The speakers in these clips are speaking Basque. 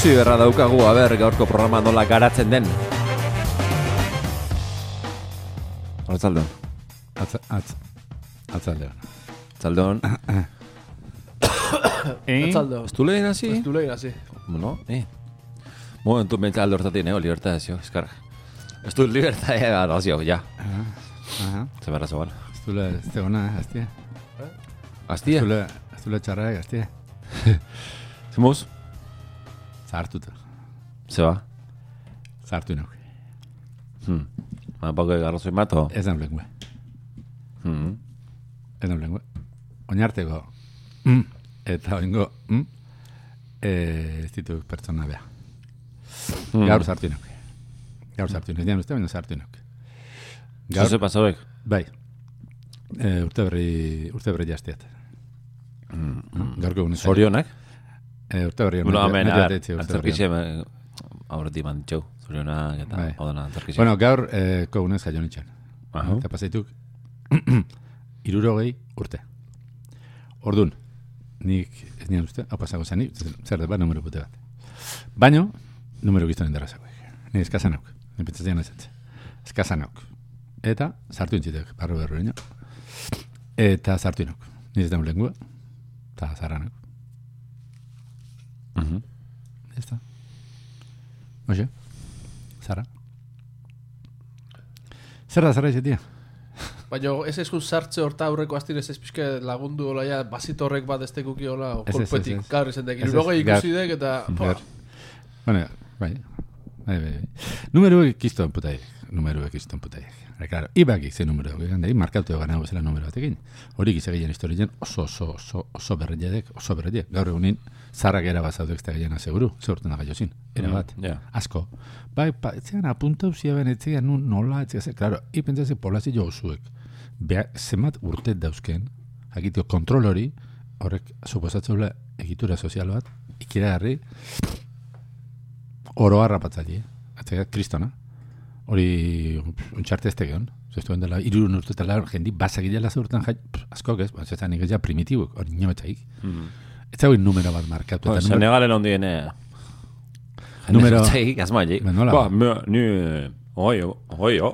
Ikusi berra daukagu, aber, gaurko programa nola garatzen den. Hortzaldon. Atz, atz, atzaldean. Tzaldon. Atzaldo. Ez du lehen hasi? Ez du lehen hasi. Bueno, eh. Momentu mentza aldo hortatik, nego, libertadezio, eskar. Ez du libertadea, razio, ja. Aha. Ze berra zabal. Ez du le, ez du gona, eh, aztie. Aztia? Ez du le, ez du le txarra, eh. Zemuz? Zahartuta. Ze ba? Zahartu inok. Hmm. Ma, bako garrazoi mato? Ez da blengue. Hmm. Ez da blengue. Oinarteko. Mm. Eta oingo. Mm. Eh, ez ditu pertsona bea. Hmm. Gaur zartu inok. Gaur zartu inok. Dian uste, baina zartu inok. Gaur... Zoze pasauek? Bai. E, urte berri, urte berri jastiat. Mm. Gaurko egun Zorionak? E, urte Bueno, hemen, antzerkixe, berrian. aurretik mantxau. Zorionak eta Bai. odana antzerkixe. Bueno, gaur e, kogunez jaio nintzen. Aha. Eta pasaituk irurogei urte. Ordun, nik ez nian uste, hau pasako zen, nik, zer da, ba, numero pute bat. Baino, numero gizton indarrazako. Ni eskazanok, ni pentsatzen ez ez. Eskazanok. Eta, sartu intzitek, barro berroreño. Eta sartu inok. Ni ez da lengua, eta Mhm. Ez da. Oxe, zara. Zer da, zara izetia? Baina ez eskun sartze horta aurreko astin ez ez pixke lagundu hola ja basito horrek bat ez tekuki hola o Ez, ez, ez, kolpetik ez. gaur izan dek. Ez, ez, Irurogei gaur- ikusi dek eta... Bueno, bai. Bai, bai, bai. Numero ekiston putai. Numero ekiston putai. Bai, claro. Ibaki ze numero. Egan dei, markatu egan hau zela numero batekin. Hori gizagien historien oso, oso, oso, oso berreiedek, oso berreiek. Gaur egunin, zarrak era bat zaudek eta gehiena seguru. Ze urten da gaiozin. Era bat. Ja. Asko. Bai, pa, etzean apunta uzia ben, etzean nun nola, etzean ze, claro, hi pentsaze polazio jo usuek. Bea, zemat urte dauzken, jakitio kontrol hori, horrek suposatzeula egitura sozial bat, ikiragarri, oro harrapatzaile, atzea kristona, hori untxarte ez tegeon, zestuen dela, irurun urte eta lar, jendi basagilea lazurtan jai, askok ez, bat zetan ja primitibuk, hori nioetzaik. Mhm. Ez zago numero bat markatu. Eta numero- Senegalen ondien, eh. Numero-. Ba? Ba, me, ni, oi, oi, oi.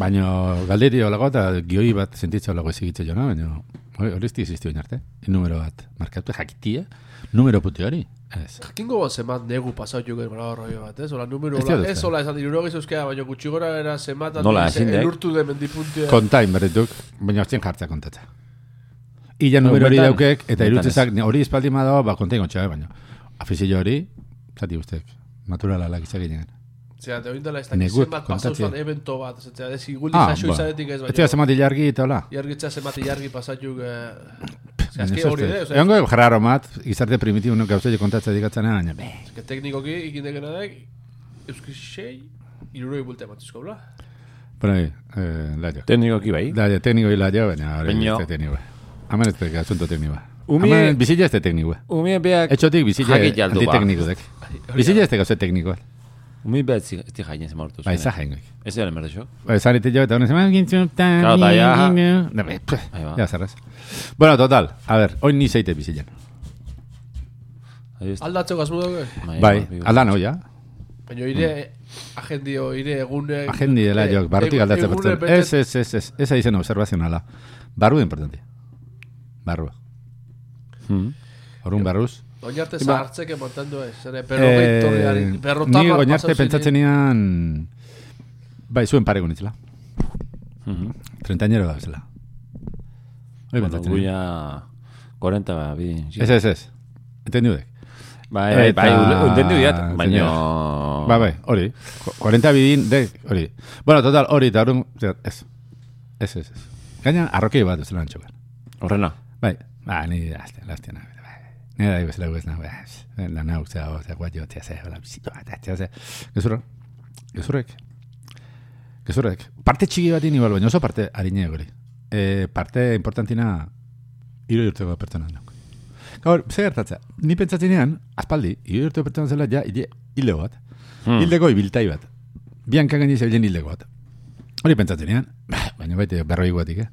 Baina galderi olago eta gioi bat sentitza olago ezigitze jona, baina hori ez existio arte. Numero bat markatu jakitia, numero puti hori. Ez. Jakingo bat zemat negu pasau juke bera horroi bat, ez? Ola numero, Ez dira ez hola esan irurogei zeuzkea, baina gutxi gora era zemat Nola, ezin dek? elurtu de mendipuntia. Kontain berrituk, baina hortzen jartza kontatza. Illa numero hori daukek, eta irutzezak hori espaldi ma dago, ba kontain gontxa, baina. Afizio hori, zati guztek, naturala lagitza ginen. Zera, te oindela ez Negut zemat pasau zuan evento bat, ez zera, ez iguldi Ah, ba. izanetik ez, Ez baina... zemati jargi eta hola. Jargitza zemat jargi pasatxuk... Eh... Ez hori oza, Egongo jarraro mat, gizarte primitibo nuk gauzei kontatzea dikatzen baina, be. que teknikoki ikindekena dek, euski sei, irurogei bulte ematizko, bla? Bueno, eh, laio. Teknikoki bai. Da, de técnico y la yo, baina hori ez da técnico. Hemen ez da asunto técnico. Umie- Hemen bizilla ez da técnico. Umie beak... Etxotik jaldu, ba. antitekniko dek. Bizilla ez da gauze tekniko. Umie beak zi- ez di jainen zema hortu. Bai, za jaingoik. Ez dira. Bai, zarete jo, eta honen zeman gintzun, tan, Claro, ta ja. Da, be, pff, Ahí va. Ja, zerraz. Bueno, total, a ver, hoy ni zeite está. Aldatzeko asmo dugu? Bai, aldan hoia. Baina ire, agendio, ire egune... Agendi dela jok, barrutik egune pertzen. Ez, ez, ez, ez, ez aizen observazionala. Barru da importante. Barru. Hmm. Horun barruz. Oinarte Ba- zahartzeke mantendu ez, zene, berrogei torriari, Eh, berrota Ni pasau pentsatzen nian... Bai, zuen pare gunitzela. Mhm. Trentañero da bezala. Bueno, pentsatzen nian. guia... 40 ba, bi. Ez, ez, ez. Entendiu dek. Bai, bai, bai, Eta- entendu diat, baina... Ba, bai, hori. Ku- 40 bidin, de, hori. Bueno, total, hori, eta hori, ez. Ez, ez, ez. Gaina, arrokei bat ez lan txokan. Horrena. Bai, ba, ni, azte, lastia da, ibes lagu ez nahi. Bai, la nahi, zera, zera, guatio, zera, zera, la bizito, zera, zera, zera. Gezurra, gezurrek. Gezurrek. Parte txiki bat igual, baina oso parte harine hori. E, parte importantina, hiru urteko pertsona nok. Gaur, ze gertatzea, ni pentsatzen aspaldi, hiru urteko pertsona zela, ja, hile, hile bat. Hmm. Hildeko ibiltai bat. Bianca gaini zebilen hildeko bat. Hori pentsatzen ean, baina baite berroi guatik, eh?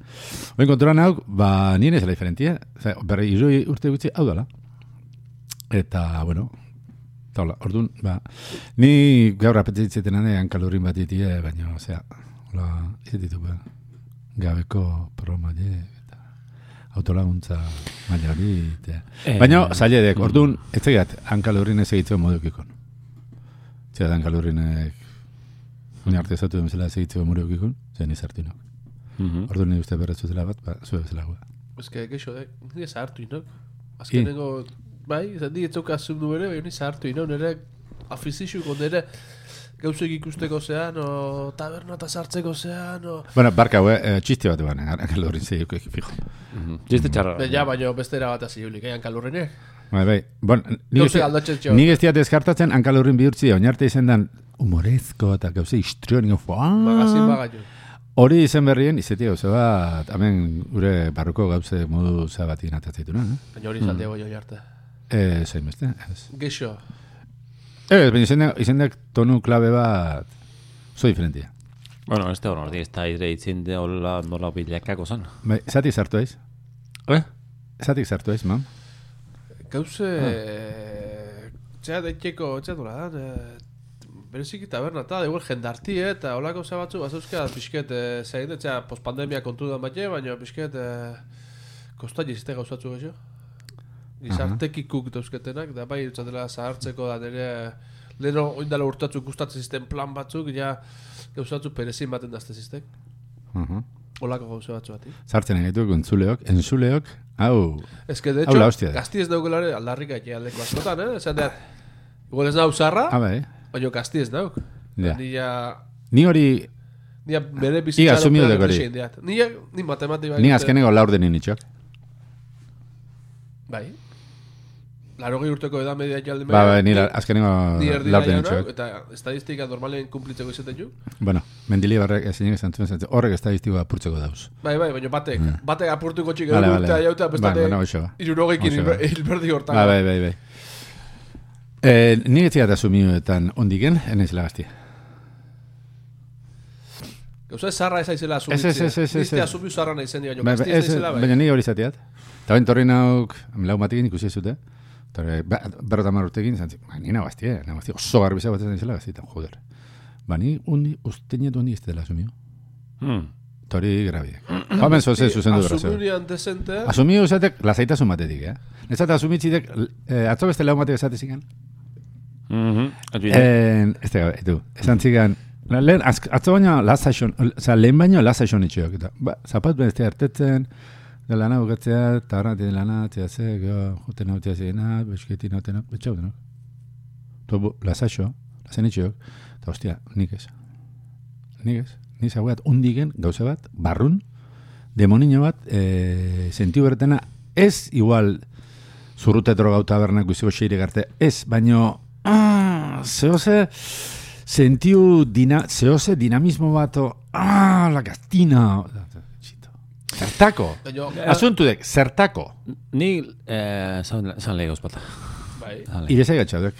Hori konturan hau, ba, nien ez la diferentia, berroi urte gutxi, hau dala. Eta, bueno, Eta hola, orduan, ba, ni gaur apetitzen ane hankalurin bat ditie, baina, osea, hola, ez ditu, ba, gabeko promaile, eta autolaguntza maila hori, eta... Eh, Baina, zailedek, orduan, ez egat, hankalurin ez egitzen modukikon. Zera, hankalurinek, ni arte zatu den bezala ez egitzen modukikon, zen izartinok. Mhm. Orduan, ni uste berretzutela bat, ba, zue bezala gua. Ez que, geixo, eh, nire zahartu inok. Azkenengo, bai, zan di etzoka zundu ere, bai, nire zahartu inok, nire afizixuko nire gauzek ikusteko zean, o taberna eta sartzeko zean, o... Bueno, barka, hue, eh, txiste bat eban, hankalurin zeik, fijo. Mhm. Jiste txarra. Be, ja, baina bestera bat aziulik, eh, hankalurrenek. Bai, bai. Bon, ni ez- diat deskartatzen hankalurrin bihurtzi, oinarte izen dan humorezko eta gauze histrionik. Magazin bagaitu. Hori izen berrien, izeti gauze bat, hemen gure barruko gauze modu zabatik natatzeitu, eh? Baina hori zaldego jo arte. Eh, zein beste, ez. Geixo, Ez, baina izendak, izendak tonu klabe bat, zo diferentia. Bueno, ez da hori, ez da ire itzin de hola nola bilakako zen. Bai, zatik sartu aiz? Eh? Zatik sartu aiz, mam? gauze... Txea daiteko, txea dola da, Berezik taberna eta, igual jendarti, eh, eta holako za batzu, bazauzka, pixket, eh, zein, etxea, pospandemia kontu da baina pixket, eh, kosta jizte gauzatzu gexo. Gizartekikuk dauzketenak, da bai, dela zahartzeko da nire, leheno oindala urtatzu gustatzen zisten plan batzuk, ja, gauzatzu perezin baten dazte zistek. Uh -huh. Olako gauze batzu bati. Sartzen egituko entzuleok, entzuleok, hau, Ez que, de Hau la hecho, hostia da. gazti ez daukelare aldarrik aike aldeko askotan, eh? Esan da, igual ez nau zarra, ah, bai, baina gazti ez nauk. Ja. Ni ja, ni hori, ni ja bere Iga bizitzaren asumido plan dek hori. Ni, ja- ni azkeneko laur denin itxok. Bai. Laro urteko edad media jaldi Ba, ba, ni la- azkeneko Ni erdi laur nahi denin hau, itxok. eta estadistika normalen kumplitzeko izaten ju. Bueno, mendili barrek ezinik esan zuen, zen, horrek estadistikoa apurtzeko dauz. Bai, bai, baina batek, batek apurtuko txik Vale, vale. urtea jauta, bestate, bueno, ba. Oso ba. hilberdi hortan. Ba, bai, bai, bai. Eh, ni ez ziat asumioetan ondiken, enaiz lagaztia. Gauza ez zarra ez aizela asumitzea. ez, ez, ez, ez, Nizte ez. asumiu zarra nahi zen, Ba, gazti ba, ez ez, naizela, bai. baina ni hori zatiat. Eta bain torri nauk, lau matekin ikusi zute. Torre, ba, berrota marrutekin, zantzen, ba, ni nabaztie, nabaztie, oso garbiza bat ez zela gaztietan, joder. Ba, ni undi, usteñet undi ez dela asumio. Hmm. Tori grabiek. Jamen zoze zuzendu berazo. Asumiurian dezente, Asumio esatek lasaitasun batetik, eh? Nezat asumitzitek, eh, atzo beste lau batek esatezikan. Mhm. Eh, ez da, etu, esan zigan, la, lehen, atzo baino lasaixon, oza, lehen baino lasaixon itxeok, eta, ba, zapat beste hartetzen, da lana bukatzea, eta horren tiene lana, tia ze, go, juten hau tia zena, besketi noten hau, betxau denok. To, bu, lasaixo, lasen itxeok, eta ostia, nik ez. Nik ez. Ni zaugat, undigen, gauza bat, barrun, demonino bat, e, sentiu bertena, ez igual, zurrute droga tabernak guziko xeire garte, ez, baino, ah, zehose, sentiu, dina, zehose dinamismo bato, ah, la castina, Txito. Zertako, asuntu dek, zertako, Ni, eh, zan, zan legoz bata. bai. Vale. irezai gatxadek.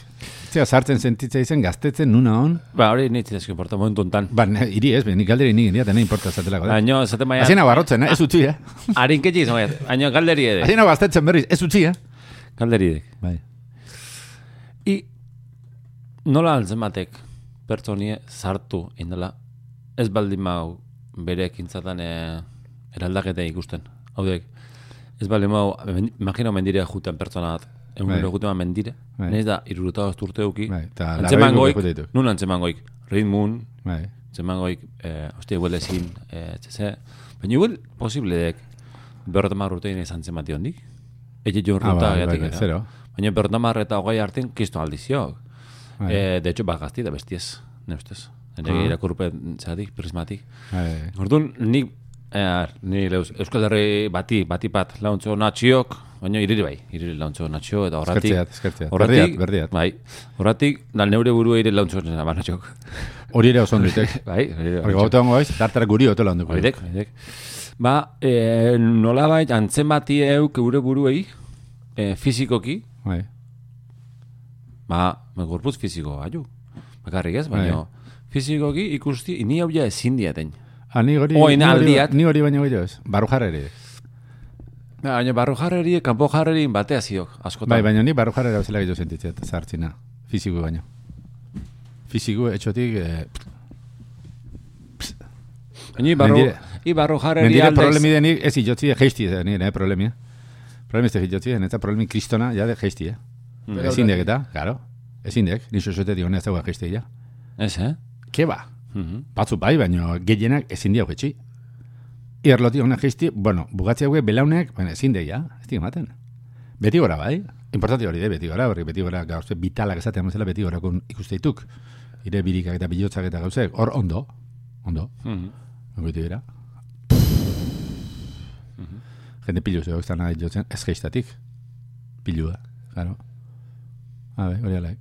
Zea, sartzen sentitza izen, gaztetzen nuna hon, Ba, hori nitzi desko importa, momentu ontan. ba, ne, iri ez, nik galderi nik india, tena importa zatelako, da. Baina, zaten baina... Hasiena barrotzen, eh? ez utzi, eh? Harinketxik izan baina, baina galderi ere. Hasiena gaztetzen berriz, ez utzi, eh? Galderi ere. Bai. I, nola altzen batek pertsonie sartu indela, ez baldin mau bere ekintzatan e, eraldaketa ikusten. Haudek, ez baldin mau, men- imagino mendire juten pertsona bat, egun Bai. juten mendire, Bai. nahiz da, iruruta urte euki, Bai, antzeman goik, nun antzeman goik, ritmun, Bai. antzeman goik, eh, hostia, igual ezin, eh, txese, baina igual posible dek, berrota mar urtein izan zenbati hondik, Ege jo Ah, ruta bai, bai, gatik, bai, eta. zero. Baina berrota mar eta hogei artean kisto aldiziok. Bai. Eh, de hecho, ba, gazti da bestiez, ne ustez. Nire Ah. irakurpen zatik, prismatik. Bai. Orduan, ni, eh, ni leuz, Euskal Herri bati, bati bat launtzo natxiok, baina iriri bai, iriri launtzo natxio, eta horratik... Eskertzeat, eskertzeat. Horratik, Berdiat, berdiat. Bai, horratik, da neure burua ire launtzo natxiok. Hori ere oso onditek. bai, hori Hori gauta hongo gaiz, tartara guri otela onduko. Oidek, oidek. Ba, e, nolabait antzen bati euk eure buruei, e, fizikoki, Bai. ba, me gorpuz fiziko baiu. Bakarrik ez, baina fizikoki ikusti, ni hau ja ezin diaten. Ah, ni hori, Oin ni hori, aldiat. ni hori baino gehiago ez. Baru jarreri. Baina barro jarreri, kanpo jarreri batea ziok, askotan. Bai, baina ni baru jarrera bezala gehiago sentitzea, eta zartzina. Fiziku baino. Fiziku etxotik... Eh, Baina ibarro, Mendire- ibarro jarreri Mendire aldez. problemi denik ez ijotzi geizti, eh, nire eh, problemia. Problemi ez da ijotzi, eta problemi kristona, ja de geizti, eh. Mm. Ezin dek eta, claro. Ezin dek, nixo sotetik honez dagoa geizti, ja. Ez, eh? Ke Mhm. Batzu bai, baino gehienak ezin diau etxi. Ierloti honek geizti, bueno, bugatzi hauek belaunek, bueno, ezin dek, ja, ez dik ematen. Beti gora bai, importanti hori de, beti gora, hori beti gora gauze vitalak esaten mazela beti gora kun ikusteituk. Ire birikak eta bilotzak eta gauzek, hor ondo, ondo, Mhm. Goiti dira. Jende pilu zeo, ez nahi jotzen, ez geistatik. Pilua, claro. Habe, hori alaik.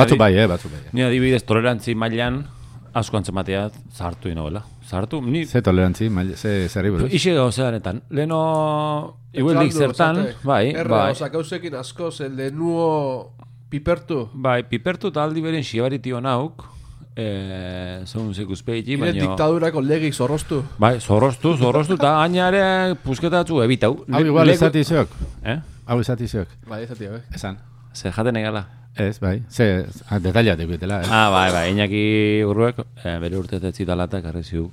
Adi- bai, eh, batzu bai. eh. Ni adibidez tolerantzi mailan asko antzematea zartu inoela. Zartu, ni Ze tolerantzi, mail, ze zerri buruz. Ixe gauzearetan. Leno, igual dik zertan, esate. bai, Erre, bai. oza, gauzekin asko, ze lehenuo pipertu. Bai, pipertu eta aldi beren xibaritio nauk, eh, zeun zekuspeiti, Ire baina... diktadurako legik zorroztu. Bai, zorroztu, zorroztu, eta gainare pusketatzu ebitau. Hau igual zeok, Eh? hau esati zeok. Bai, ez ati, bai. Esan. Ze jaten egala. Ez, bai, ze, ah, detaila dekutela, eh. Ah, bai, bai, Iñaki urruek, eh, bere urtetetzi talata, karri ziu.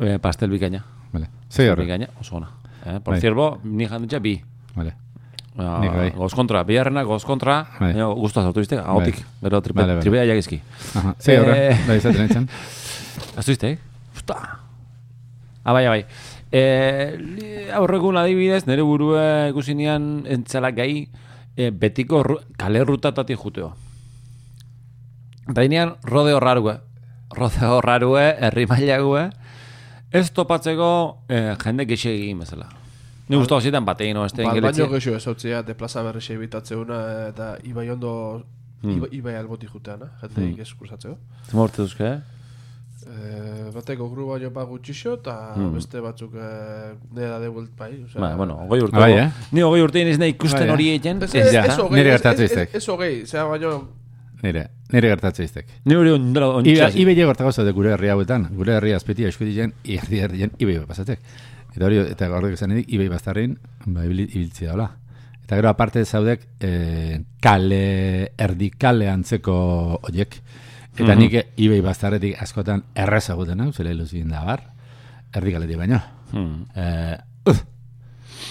Eh, pastel bikaina. Vale. Ze horre, Bikaina, oso ona. Eh, por Bai. cierto, ni janditza bi. vale. Ah, Nik bai. Goz kontra, biharrena goz kontra, Bai. baina guztua zartu izte, agotik, gero tripe, Vale, vale. tripea jagizki. Aha, ze horre, Eh. bai, esaten eitzen. Aztu izte, eh? Usta. Ah, bai, bai. Eh, aurregun adibidez, nire burua ikusi nian entzala gai, eh, betiko ru, kale rutatati juteo. Eta inean, rode horrarue. Rode horrarue, herri mailague, ez topatzeko eh, jende gexe egin bezala. Ni guztu hasietan batein, no, este Ba, ingeletzi. baino gexo ezautzea, de plaza berrixe ebitatzeuna, eta ibai ondo, ibai, alboti juteana, jende hmm. eskursatzeko. Zuma urte duzke, eh? Eh, bateko gru baino pa gutxixo, eta beste batzuk eh, nera de vuelt bai. Osea, Ba, bueno, hogei urte. Bai, eh? Ni hogei urte ez nahi ikusten Bai, eh? hori egiten. Ez, Ez, ez, ez nire ez- gertatu ez- iztek. Ez ez zera baino, Nire, nire gertatze iztek. Ni hori ondela Iba, ontsa. ibe gortako zaude gure herri hauetan, gure herri azpeti eskudien, herri herrien ibe pasatek. Eta hori, eta horrek esan edik, ibe bastarrin, ba, ibiltzi daula. Eta gero aparte zaudek, eh, kale, erdi kale antzeko oiek. Eta Mhm. nik ibei bastarretik askotan errezaguten hau, zela iluzien da bar, erdi kaletik baino. Hmm. Eh,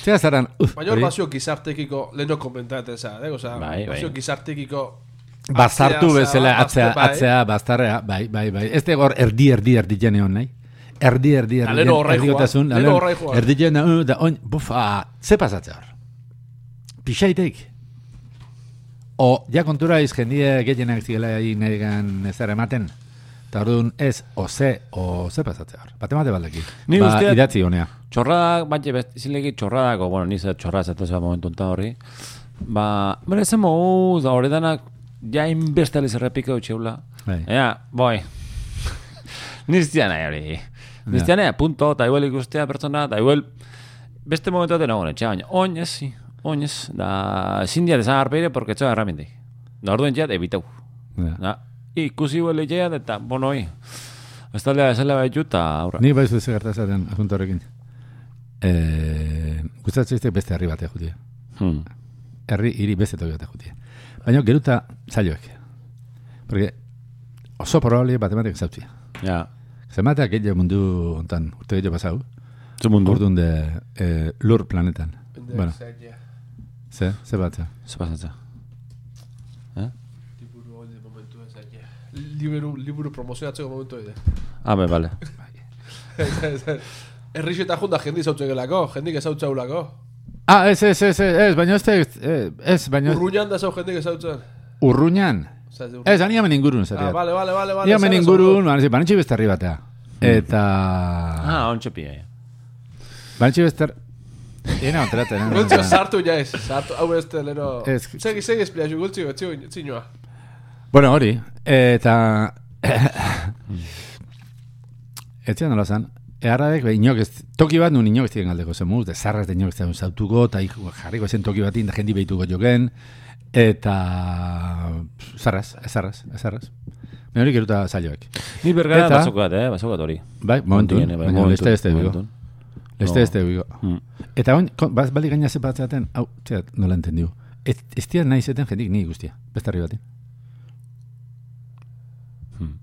Zera zaran, uf, baino hori, bazio gizartekiko, leheno komentatzen za, eh? Osa, Bai, bai. bazio gizartekiko Bazartu atzea, bezala, zaba, atzea, bai. atzea, baztarrea, bai, bai, bai. Ez tegor erdi, erdi, erdi jene hon nahi. Erdi, erdi, erdi, leheno horrai joan, erdigotasun, leheno horrai joan. Erdi jene, uh, da, oin, bufa, ze pasatzea hor? Pixaitek. O, ja kontura iz jendie gehienak zigela egin nahi gan ezer ematen. Eta orduan ez, o ze, o ze pasatzea hor. Bate mate baldeki. Ni ba, usteat- idatzi honea. Txorradak, bat jebet, izilegi txorradako, bueno, nize txorra zatezea momentu enta horri. Ba, bera zen mogu, da hori danak, ja inbeste aliz errepika utxeula. Bai. Ea, boi. Niztia nahi hori. Niztia nahi, punto, eta igual ikustea pertsona, eta igual beste momentu baten nagoen, etxea, baina, oin ez, si, oin ez, da, ezin diat esan arpeire, porque etxea herramientek. Da orduen txat, ebitau. Ja. Da, ikusi huele txeat, eta, bueno, oi. Ez taldea esela baitu, eta aurra. Ni baizu ze gertazaten asunto horrekin. Eh, gustatzen beste herri batek jutia. Hmm. herri hiri beste toki batek jutia. Baina geruta zailoek. Porque oso probable batematik zautzia. Ja, Zemateak gehiago mundu ontan, urte gehiago pasau, zu mundu. de eh, lur planetan. Bueno, Zaila. Ze, ze bat, ze. Pasatza? Eh? Liburu hori momentu ez. Liburu, liburu promozionatzeko momentu ide. Ah, be, vale. Errixo eta junda jendi zautzegelako, jendik ezautzaulako. Ah, ez, ez, ez, ez, ez, baina ez, ez, ez, baina ez, Urruñan da zau jendik ezautzen. urruñan. Ez Ez, ani hemen ingurun, Ah, zariat. vale, vale, vale, vale. Ia hemen zara ingurun, banetxe, banetxe beste herri batea. Eta... Ah, ontsa pia, ja. Banetxe beste... Ena, ontraten, zautzen. Gultzio sartu ja ez, sartu, hau ez telero. Ez- Segi, segi espliaxu, gultzio, etzio, zinua. Bueno, hori, eta... Etzian nola zan, eharradek, be, inok ez, toki bat nun inok ez diren galdeko zen muz, de zarraz de inok ez diren zautuko, eta ik- jarriko zen toki batin, da jendi behituko joken, eta... pff, Zarraz, ez zarraz, ez zarraz. Baina hori geruta zailoek. Ni bergara Eta- bazokat, eh? Bazokat hori. Bai, momentu, Momentuen, bai, baina momentun, leste este bigo. momentun. Leste No. este bigo. Mm. Eta oin, baz, bali gaina zepatzeaten, hau, txeat, nola entendiu. ez, ez dira nahi zeten jendik ni guztia, beste herri batin. Hmm.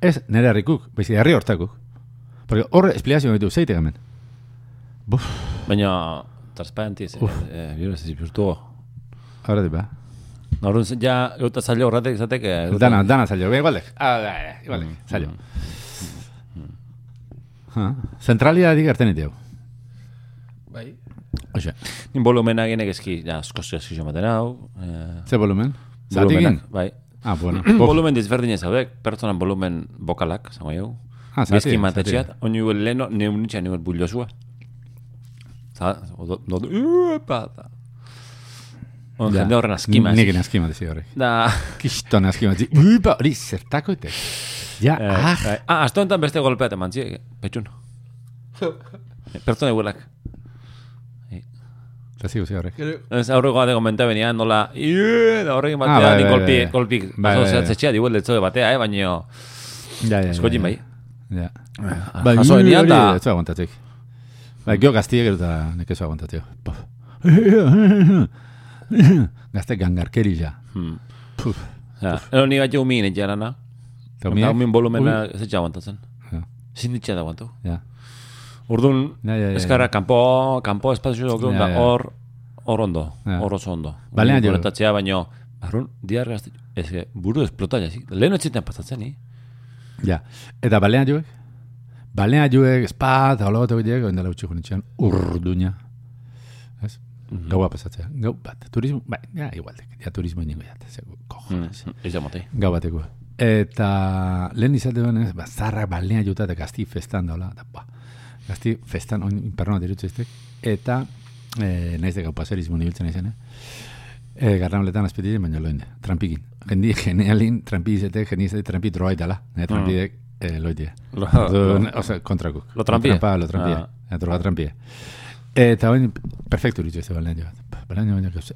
Ez, nire herrikuk, baizik herri hortakuk. Porque horre esplikazio ditu, zeitek hemen. Buf, Baina, transparentiz, eh, eh, biro ez zipurtu. ahora di ba. Norun, ja, euta zailo horretek izateke. euta- Dana, dana zailo, be, igualdek. Ah, da, da, igualdek, Mm, zailo. Ha, Zentralia dik erten ditu. Bai. Oxe, Nin volumena genek eski, ja, askoz eski jomaten hau. Eh, ze volumen? Zatigin? volumenak, bai. Ah, bueno. volumen dizberdinez zaudek, pertsonan volumen bokalak, zango jau. Ah, zati, Gezki matetxeat, oin nio leno, neunitxa nio bullosua. Za, odo, odo, uepa, da. On, Ja. jende horren askima. Nik askima dizi horrek. Da, Kiston askima dizi. Uipa, hori zertako ite. Ja, eh, ah, bai. ah, asto enten beste golpeat eman zie, petxun. Pertsona eguelak. Zazi guzi horrek. Gero, Ez aurreko bate komenta benian, nola, da horrekin Ah, batea, bai, ni bai, golpi, bai. golpi, Bai, bai, bai, bai. diguel detzo batea, eh, baina, Ja, ja, eskojin bai. Ja. Bai, jaso hori- enian hori da- Ez aguantatik. Bai, gio gaztie gero eta nekezu aguantatik. Puf. Gazte gangarkeri ja. Hmm. Puf. Ja, ero ni gaitu umin etxe arana. Eta umin volumena ez etxe aguantatzen. Ja. Zinditxe da aguantu. Ja. Urduan, Ja, ja, ja, eskarra, kanpo, kanpo espazio dut, Ja, da hor, hor ondo, hor oso ondo. Balean jo. Konektatzea, baino, barrun, diar gazte, ez buru esplota jazik. Lehen etxetan pasatzen, ni? Ja. Eta balean joek? Balean joek, espa, eta hola bat egitek, oindela utxik honetxean, urduña. Ez? Mhm. Gaua pasatzea. Gau bat. Turismo, bai, ja, igualdek. Ja, turismo ingo jat. Zego, cojones. Ez da motei. Gau bateko. Eta lehen izate duen ba, zarrak balean juta eta gazti festan daula. Eta, ba, gazti festan, oin dirutze iztek. Eta, e, naiz de gau paserismo nibiltzen izan, eh? E, garramoletan azpetitzen, baina loinde, trampikin. Jendi, genealin, trampi izate, geni izate, trampi droa itala. Ne, trampidek, mm. e, loitie. Lo- Ordu, lo- Osa, kontrakuk. Lo trampie? Trampa, lo trampie. Ah. Ah. Droga trampie. Eta oin, perfecto ditu ez balean jo bat. Balean jo bat,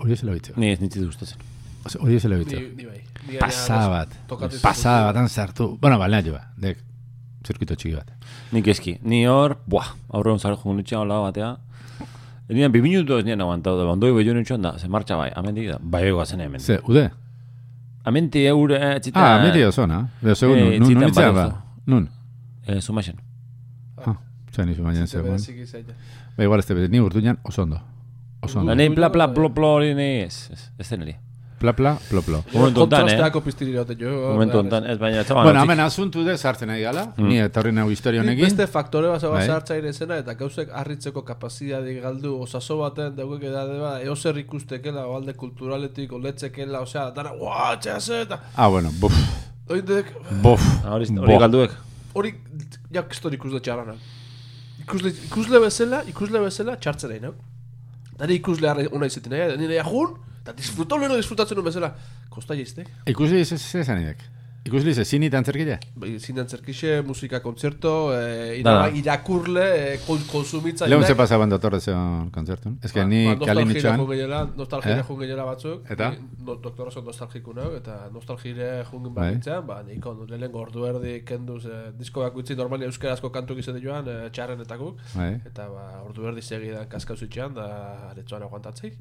hori ez lehobitzu. Ni ez nintzitu gustatzen. Ni, Hori ez lehobitzu. ni bai. Ni Pasada bat. Pasada batan sartu. Bueno, balean jo bat. Dek, zirkuito txiki bat. Nik eski. Ni hor, buah, aurreun zara joan nitxean hola batea. Nian, bi minutu ez nien aguantau da, ondoi behiun nitxean da, ze martxa bai, amendik da, bai egoazen hemen. Ze, ude? Amenti eure, eh, txita... Ah, meti oso, na? Beo, segun, Eh, nun, nun, itzean ba? Nun? Eh, sumaxen. Ah, txan izu baina zegoen. Ba, igual ez te bete, ni urduñan oso ondo. Oso ondo. Nei pla pla plo plo hori nei ez, ez, zeneri. Pla, pla, plo, plo. Momentu hontan, eh? Kontrasteako piztiri daute jo. Momentu hontan, ez baina, etzaban. Bueno, hemen asuntu de sartzen nahi gala. Ni etorri nahu historia Nik honekin. beste faktore bat zaba sartza irezena eta gauzek harritzeko kapazidade galdu osaso baten daukek edade ba, eozer ikustekela, balde kulturaletik, oletzekela, osea, dara, guau, txase, eta Ah, bueno, buf, oindek, buf. Hori, Bo. hori galduek. hori, ja, kiston ikusle txarrana. Ikusle, ikusle bezala, ikusle bezala, txartzen nahi, no? Nari ikusle harri una izetin nahi, nire jun, eta disfrutau leheno disfrutatzen duen bezala. Kosta jiztek. Ikusi ez ez esan idek. Ikusi ez zini tantzerkile? Bai, Zinan zerkixe, musika kontzerto, eh, Dana. ira, irakurle, eh, kon, konsumitza. Lehun ze pasaban datorre zeon kontzertun. Ez que ni kalin itxoan. Nostalgia Eh? jun gehiela batzuk. Eta? No, doktora oso nostalgiku nago, eta nostalgire jun Bai. bakitzean, ba, niko lehenko ordu erdi kenduz, eh, disko bakutzi normali euskarazko kantu gizete joan, eh, txarrenetakuk. Bai. Eta ba, ordu erdi segidan kaskauzu itxean, da aretzoan aguantatzeik.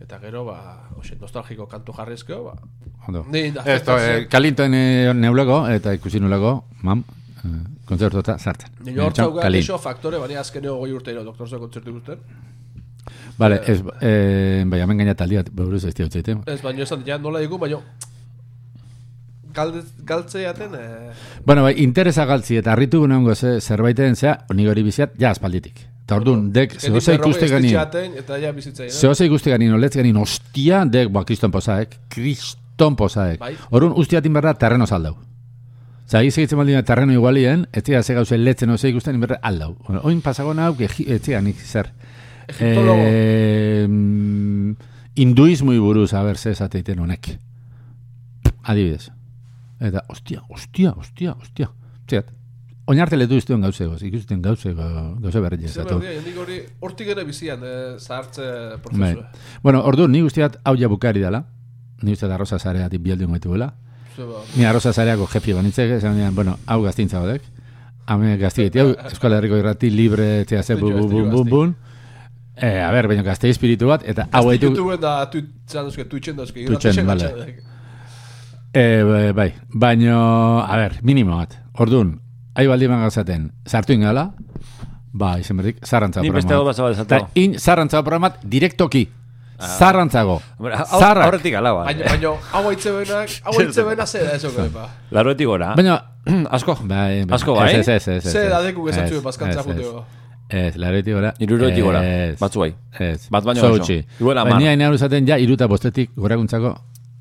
Eta gero, ba, oxe, nostalgiko kantu jarrizko, ba, Ondo. Esto, eh, kalintoen eh, neulego, eta ikusi nulego, mam, eh, kontzertu eta sartzen. Nire hor Txan, zauga kalin. eso faktore, baina azkeneo goi urte iro doktorzo kontzertu ikusten. Vale, ez, eh, bai, hemen gaina taldi bat, buruz ez diot zaite. Ez, baina esan, ja, nola digu, baina galde, galtze jaten, eh, Bueno, bai, interesa galtzi eta harritu gunengo ze, zerbaiten zea, nik hori biziat, ja aspalditik. Eta orduan, dek, ni ikuste ganin, estitxaten, eta ja bizitzaien. zehoza ikuste ganin, oletz ganin, ostia, dek, ba, kriston posaek, kriston posaek. Bai. Orduan, ustiatin berda, terreno saldau. Osa, egiz egitzen baldin terreno igualien, etzea ze gauze letzen oze ikusten, inberda aldau. Oin pasagon hau, etzea nik zer. Egiptologo. Eh, buruz, a ber, ze esateiten honek. Adibidez. Eta, ostia, ostia, ostia, ostia. Zeat, oinarte letu iztuen gauzegoz, ikusten gauze, gauze berri Zer hori, hortik ere bizian, eh, zahartze Bai. prozesua. Bueno, ordu, ni guztiat hau ja bukari dela. Ni da arroza zareatik bialdu ngoetu dela. Zer ba, Ni arroza zareako jefi banitzek, esan dian, bueno, hau gaztintza badek. Hame gaztigeti, hau Euskal Herriko irrati libre, txea ze, ditu bun, bun, bun. Eh, a ber, baina gazte espiritu bat, eta hau haitu... YouTubeen da, tuit, zan duzke, Twitchen duzke. Twitchen, vale. Eh, bai, bai, baino, a ber, minimo bat. Orduan, ahi baldi magazaten, sartu ingala, ba, izen berdik, zarrantza Ni beste hau programat. bat Eta esatu. in, zarrantza programat, direktoki. Zarrantzago. Hau Zarrak. horretik alaua. Baina, baina, hau haitze benak, hau haitze benak zera eso, koepa. Laroetik gora. Baina, Asko. bai, bai, Asko, bai? Ez, ez, ez, ez. Ze ez, dadeku gezatzu ez, bazkantza ez, juteo. Ez, laroetik gora. Iruroetik gora. Ez. Batzu bai. Ez. Bat baino Zoutxi. oso. Igual Baina hain izaten ja, iruta bostetik gorakuntzako,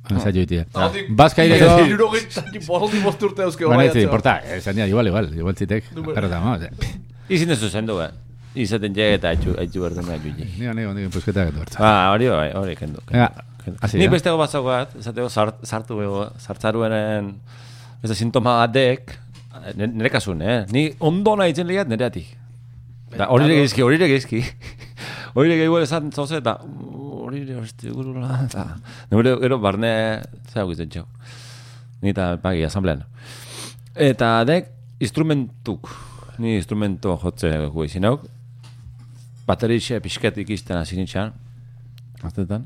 ensaio itia. Hortik- Bazkaireko... Hirurogeita boldi bosturte dauzke Bueno, bai ez atzo. importa, esan dira, igual, igual, igual zitek. Número- Pero tamo, Izin ez zendu, eh. Izaten je eta haitxu, haitxu berdun behar juji. Nigo, nigo, nigo, pusketa gatu bertza. Ah, hori bai, hori kendu. Venga, hasi Ni da. bestego batzako bat, esateko sartu bego, sartzaruenen ez da sintoma batek, nire, nire kasun, eh? Ni ondo nahi itzen lehiat nireatik. Da, hori ere geizki, hori ere geizki. Hori ere gehiago esan zoze, eta "Uh, hori ere hosti gurula, eta nire gero barne, zera guitzen txau. Ni eta pagi asamblean. Eta dek, instrumentuk, ni instrumento jotze gu izin hauk, baterixe pixket ikisten hasi nintzen, aztetan,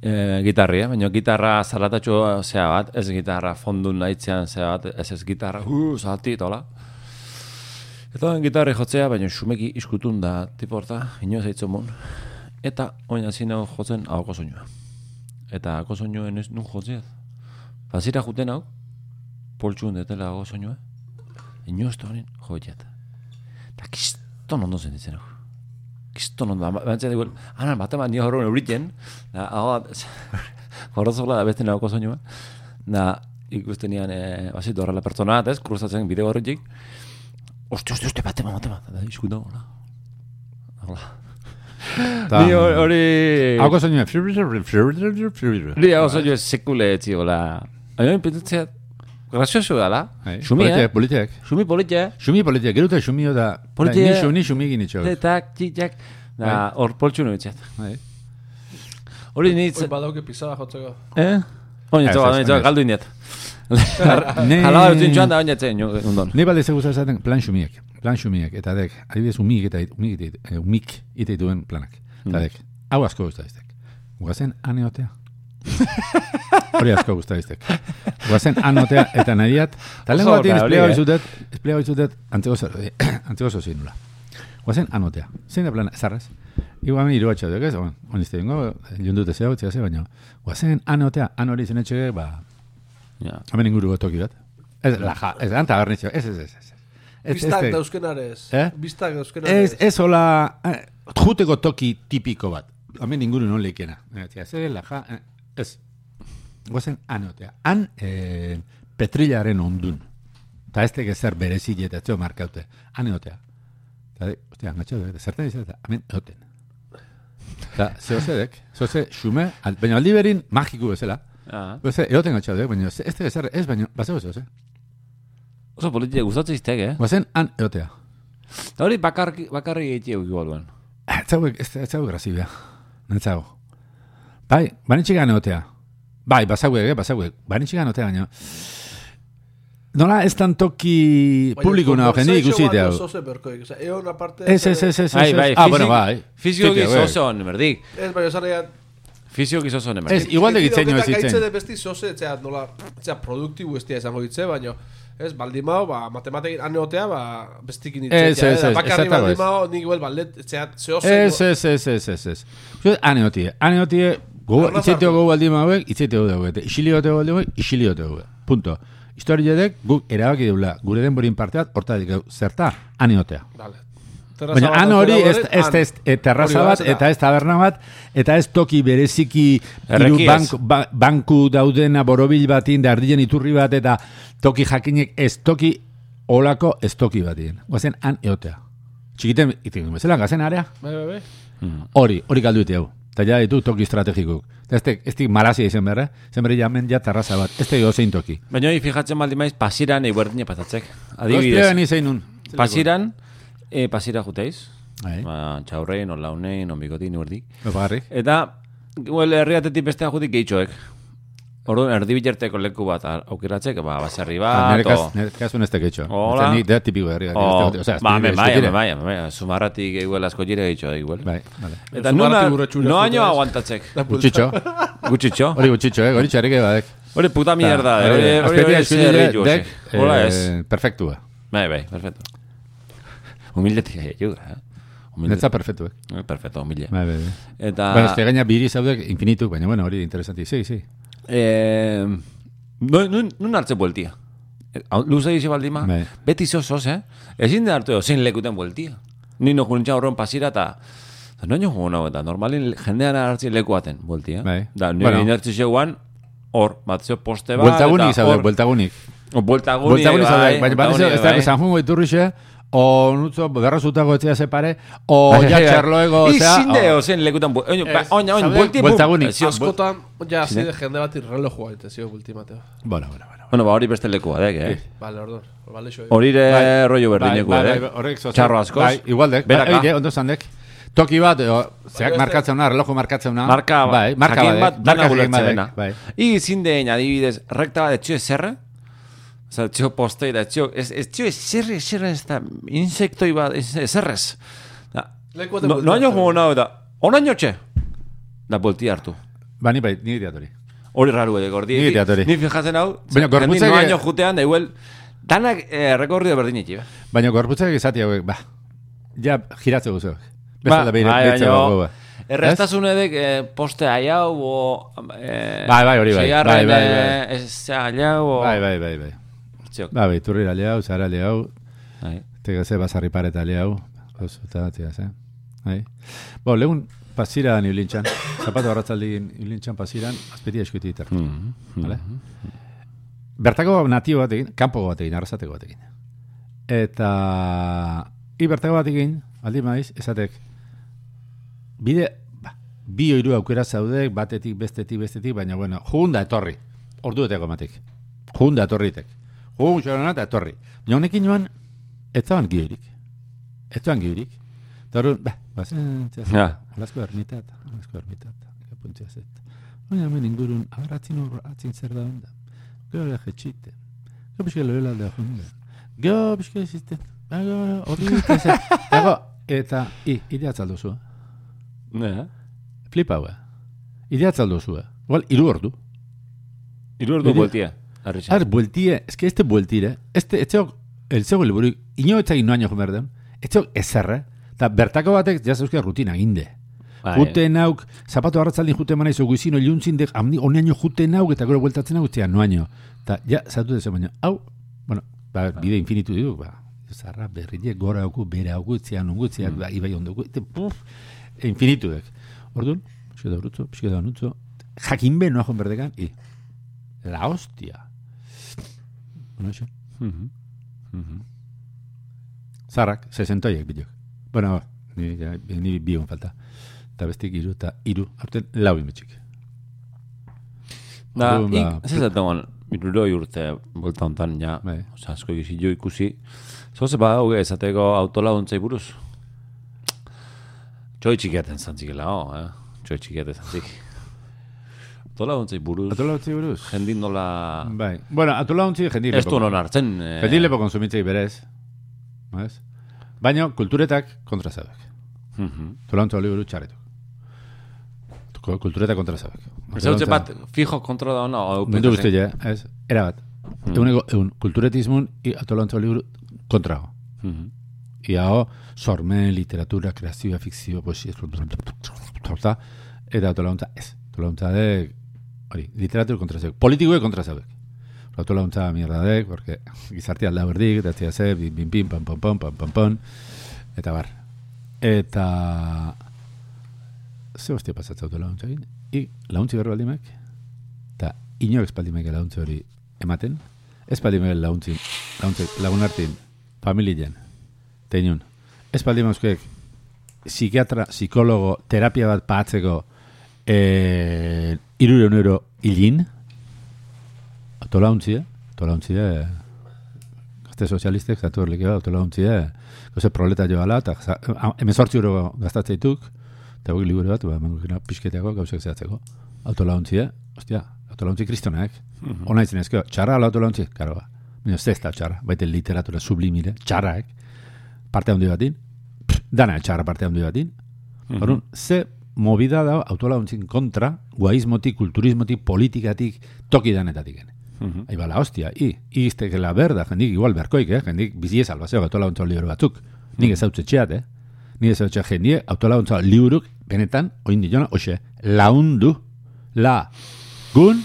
e, gitarria, baina gitarra zaratatxo zea bat, ez gitarra fondun nahitzean zea bat, ez ez gitarra, uh, zalti, tola. Eta gitarri jotzea, baina xumeki iskutun da tipo horta, inoz aitzen mon. Eta oin hasi nau jotzen ahoko soinua. Eta ahoko soinuen ez nun jotzea. Bazira juten hau, poltsuun detela ahoko soinua. Inoz da honen joetxeat. Eta kiston ondo zen ditzen hau. Kiston ondo, bantzea dugu, anan bat eman nio horren euriten, da, hau, horrezola da beste ahoko soinua. Da, ikusten nian, e, bazitu horrela pertsona bat, ez, kruzatzen bideo horretik. Oste, oste, oste, bate, bate, bate, da, iskuta, hola. Hola. Ta- Ni hor- hori... Hauko soinua. Ni hau soinu sekule etzi, hola. Baina, pentsatzea, grazioso dala. Bai, Xumi, eh? Politek, politek. Xumi politia. Xumi politek, geruta xumio da. Politek. Ni xumi, ni xumi gini txok. Tetak, txitxak. Da, hor poltsu nuetxeat. Bai. Hori nitz... Oin badauke pizarra jotzeko. Eh? Oin Ez, etzo, ez, oin etzo, ez. galdu indiet. Ne- Hala bat zintxoan da oin etzen, undon. Ni balde zegoza esaten plan xumiek, plan xumiek, eta dek, adibidez umik eta umik, ite- eh, umik ite dituen planak. Eta dek, hau asko diztek. Guazen aneotea. Hori asko diztek. Guazen anotea eta nadiat. Eta lehen batien eh? bizutet, esplea bizutet antzeko zer, antzeko zozi nula. Guazen anotea. Zein da plana, zarraz? Igual mi iruatxa duk, ez? Bueno, honizte bingo, jundute zehau, txea ze, baina. Guazen anotea, an hori zen etxege, ba, Ja. hemen inguruko toki bat. Ez, laja, ez, anta garnitxo, ez, ez, ez, ez. Bistak ez, dauzkenarez. Eh? Bistak dauzkenarez. ez, ez hola, eh, juteko toki tipiko bat. Hemen inguru non leikena. Eh, tia, ze, laja, eh, ez. Gozen anotea. Han, eh, petrilaren ondun. Ta ez teke zer berezi eta ez markaute. Han eotea. Ta, de, ostia, angatxo, zertan izan eta, hemen eoten. Ta, zehozedek, zehose, xume, al, baina aldi berin magiku bezala. Ja. Beze, eoten gatxo, baina ze- ez teke zer, ez, baina, bazego zehose. Oso politia gustatzen iztek, eh? Gozen, han eotea. Eta hori bakarri, bakarri egitio igual duen. Ez zau, ez ez zau grazibia. Nentzago. Bai, banitxik ganotea. Bai, bazauek, eh, bazauek. Banitxik ganotea, baina... Nola ez tan toki publiko nago jende ikusite hau. Zoze berkoik. Osa, egon aparte... Ez, ez, ez, ez, Ai, ez. bai, Ah, bueno, bai. Fizioki Txiki, bai. zozon, merdik. Ez, baina zarrian... Fizioki zozon, Ez, merdik. igual de gitzein ez Gaitze zitzen. de besti zoze, etxea, nola, etxea, produktibu estia izango ditze, baina... Ez, baldimao, ba, matematekin aneotea, ba, bestikin Ez, itzetea. ez, ez, Bakarri ez. baldimao, nik bel ballet, etxea, zehoze... Ez, ez, ez, ez, ez, ez. Aneotie, aneotie, gogo, itzeteo gogo baldin mauek, itzeteo dugu, eta isiliote baldin mauek, isiliote dugu. Punto. Historiadek guk erabaki deula, gure denborin parte bat, hortatik zerta, aneotea. Vale. Baina han hori ez, ez, ez, ez terraza Hori bat, eta ez taberna bat, eta ez toki bereziki hiru ez. bank, ba, banku daudena borobil batin, da ardien iturri bat, eta toki jakinek ez toki olako ez toki batien. Guazen han eotea. Txikiten, itik, bezala, gazen area, Bai, bai, bai. hori, hori galdu ite hau. Eta ja ditu toki estrategikuk. Eta ez tek- ez dik malazia izan behar, eh? zen berri jamen ja terraza bat. Ez tegi zein toki. Baina hori fijatzen baldin maiz, pasiran eguerdine patatzek. Adibidez. Adibidez, ni zein nun. pasiran, e, pasira juteiz. Bai, Ba, txaurrein, on launein, on eguerdik. bagarrik. Eta, well, herriatetik bestea jutik gehitxoek. Orduan, erdi bilerteko leku bat aukeratzek, ba, baserri bat, Nire o... nire kasu ez teketxo. Hola. Ni da tipiko herri. O, Osea, ba, me bai, me bai, me bai, sumarratik eguel asko jire egitxo igual. Bai, vale. Eta nuna, no año aguantatzek. Gutxitxo. Gutxitxo. Hori gutxitxo, eh? Hori txareke badek. Hori puta mierda, Ta, hori hori hori azpetia hori eskubide zer ritu, dek, Hola eh, ez. Perfektua. Bai, bai, perfecto. Humildetik ayuda, eh? Humilde. Netza perfektu, eh? Eh, Perfecto, humilde. Bai, bai, bai. Eta... Bueno, ez gaina biri zaudek infinituk, baina bueno, hori interesanti. Sí, sí. Eh, no, nun, nun hartze bueltia. Eh, Luze dize baldima, Bai. beti zozoz, eh? Ezin da hartu zein lekuten bueltia. Ni no kuntza horren pasira eta noño jugo eta normalin jendean hartzi lekuaten bueltia. Bai. Da, nire Bueno. bueno. inertzi zeuan, hor, bat zeo poste bat, Bueltagunik zaude, bueltagunik. Bueltagunik, Bueltagunik zaude, bai, bat ez bueltagunik, bai. O nutzo, berrazutako etxea separe, o ja txarloego, I osea... zinde, o- ozen lekutan, oin, ba, oin, zaude, buelti, bueltagunik. bum, zio- Askotan, ja, Sí, así de jende bat irrelojua eta zio ultimateo. Bueno, bueno, bueno. Bueno, ba, hori beste leku badek, eh? Vale, orduan. Vale, xo. Hori ere Bai. rollo berdineko, bai, eh? bai, horrek zoze. Txarro askoz. Bai, igual dek. Beraka. Bai, oide, ondo zandek. Toki bat, o, zeak markatzen una, relojo markatzen una. Marka, bai, marka badek, bat, dana marka gulertzen badek, dena. Bai. I zindein, adibidez, rekta bat etxio zerre, Osa, etxio postei da, etxio, ez, etxio zerre, zerre ez da, insektoi bat, ez. Da, no, no jugo nao da, onaino txe? Da, bolti hartu. Ba, ni bai, ni diatori. Hori raru edo, gordi. Ni diatori. Ni fijatzen hau, Baina gorputzak- no año jutean, da igual, danak eh, rekorrido berdin etxi, ba. Baina gorputzak izati hauek, ba, ja, giratze guzuak. Ba, Bezala beire, bai, baina, gogo, ba. Errestasun edek eh, poste aiau, o... Eh, Bai, bai, hori bai. Bai, bai, eh, ez aiau, o... Bai, bai, bai, bai. Txiok. Ba, bai, turri leau, zara leau, Bai. tegase basarri pareta leau, osuta, tigase. Bai. Bo, legun pasira ni ulintxan, zapato arratzaldi ulintxan pasiran, azpeti eskuti ditar. Mm Vale? Bertako natibo batekin, kanpo batekin, arrasateko batekin. Eta i bertako batekin, aldi maiz, esatek, bide, ba, bi oiru aukera zaudek, batetik, bestetik, bestetik, baina, bueno, jugun da etorri, ordu eteko matik. Jugun da etorritek. Jugun xorona eta etorri. Baina honekin joan, ez zaban giorik. Ez zaban giorik. Eta hori, ba, bazen, txasen, Ja. Olasko ermitat, olasko ermitat, kapuntzia zet. Baina hemen ingurun, abar atzin hor, atzin zer da onda. Gero da jetxite. Gero pixka lohela da junda. Gero pixka ezisten. Gero hori dute zer. Gero, eta, i, idea atzaldo zua. Ne, Flipa hua. Idea atzaldo zua. Igual, iru ordu. Iru ordu bueltia. Arritxa. Ar, bueltie, es que este bueltire, este, etxeok, el zego liburuik, ino etzagin noaino joan behar den, etxeok ezerre, eta bertako batek, jaz euskal rutina ginde. Bai. Jute nauk, zapato arratzaldin jute mana izo guizino iluntzin dek, amni oneaino jute nauk, eta gero bueltatzen nauk, zea noaino. Eta, ja, zatu dezen baina, hau, bueno, ba, bide infinitu ditu, ba, zarra berrile gora auku, bere auku, zea nungu, zea, ba, ibai ondugu, eta, puf, infinitu dek. Orduan, pixka da urutzo, pixka da nutzo, jakin noa joan berdekan, i, la hostia. Bueno, eso. Mhm. Mhm. Zarrak, sesentoiek bilok. Bueno, ni, ja, ni bion falta. Eta bestik iru eta iru, aurten lau imetxik. Da, Orduan, ik, ba, ez ez dagoen, iruroi urte bolta hontan, ja, Bai. oza, asko egizi jo ikusi. Zoze ba, hauge, esateko autolaguntzei buruz. Txoi txikiaten zantzikela, oh, eh? Txoi txikiaten zantzik. Autolaguntzei buruz, Atola utzi buruz? jendin nola... Bai. Bueno, atola utzi jendilepo. Ez du non hartzen. Eh, Jendilepo konsumitzei berez. Ez? Baina kulturetak kontra zabek. mhm. Atola utzi liburu txarretu. Kulturetak kontra zabek. Ez dut bat, fijo kontrola da ona, hau Mundu guzti, ja, ez? Era bat. Hmm. Eguneko, egun, kulturetismun i atola utzi liburu kontrago. Mhm. Ia ho, sormen, literatura, kreazioa, fikzio, poesia, eta eta autolauntza ez. Autolauntza de, hori, literatur kontra zebek. Politikoek kontra zebek. Autolauntza mierda dek, porque gizartia alda berdik, eta zia ze, bim, bim, bim, pam, pam, pam, pam, pam, pam, eta bar. Eta, ze hostia pasatza autolauntza egin? I, launtzi berro baldimek, eta inoak espaldimek launtzi hori ematen, espaldimek launtzi, launtzi, lagunartin, familien, teinun. Mauzkek, psikiatra, psikologo, terapia bat patzeko e, irureun euro hilin, atolauntzie, atolauntzie, gazte sozialistek, zatu horlike bat, atolauntzie, goze proleta joala, eta emezortzi euro gastatzeituk, eta hori liburu bat, ba, mangukina pixketeako gauzak zehatzeko. Autolauntzia, ostia, autolauntzi kristonak. Ona izan ezko, txarra ala autolauntzi, karo ba. Baina ez da txarra, baita literatura sublimire, txarrak, parte handi batin, pff, dana txarra parte handi batin. Orduan, ze movida da autolauntzin kontra, guaizmotik, kulturismotik, politikatik, toki danetatik. gene. Mhm. Ahí va la hostia. I, izteke la berda, jendik igual berkoik, eh? Jendik bizi ez albazeo autolauntza liburu batzuk. Nik ez hautze txeat, eh? Nik ez hautze jendie autolauntza liburuk, benetan, oin diona, oxe, laundu, la, gun,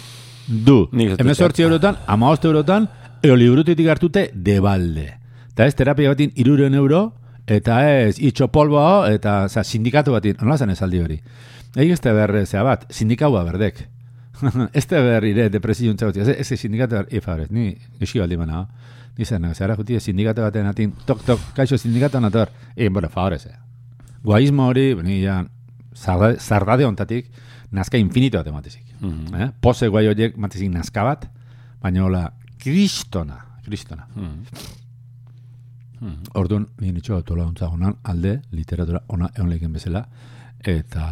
du. Hemezortzi eurotan, ama eurotan, eo liburutetik hartute debalde. Eta ez terapia batin iruren euro, eta ez itxo polboa, eta za, sindikatu batin, nola zen esaldi hori. Egi ez behar, zea bat, sindikaua berdek. ez te behar ire depresio untzagotia. Ez, ez sindikatu behar, e, favorez, ni eski baldi mana. Ni zen, zara juti sindikatu baten atin, tok, tok, kaixo sindikatu nator. E, bueno, favorez, eh. Guaismo hori, ni ja, zarda- zardade ontatik, nazka infinito bat ematezik. Mhm. Eh? Pose guai horiek matezik nazka bat, baina hola, kristona, kristona. Mhm. Orduan, ni nitxo autolauntza honan alde, literatura ona egon leken bezala, eta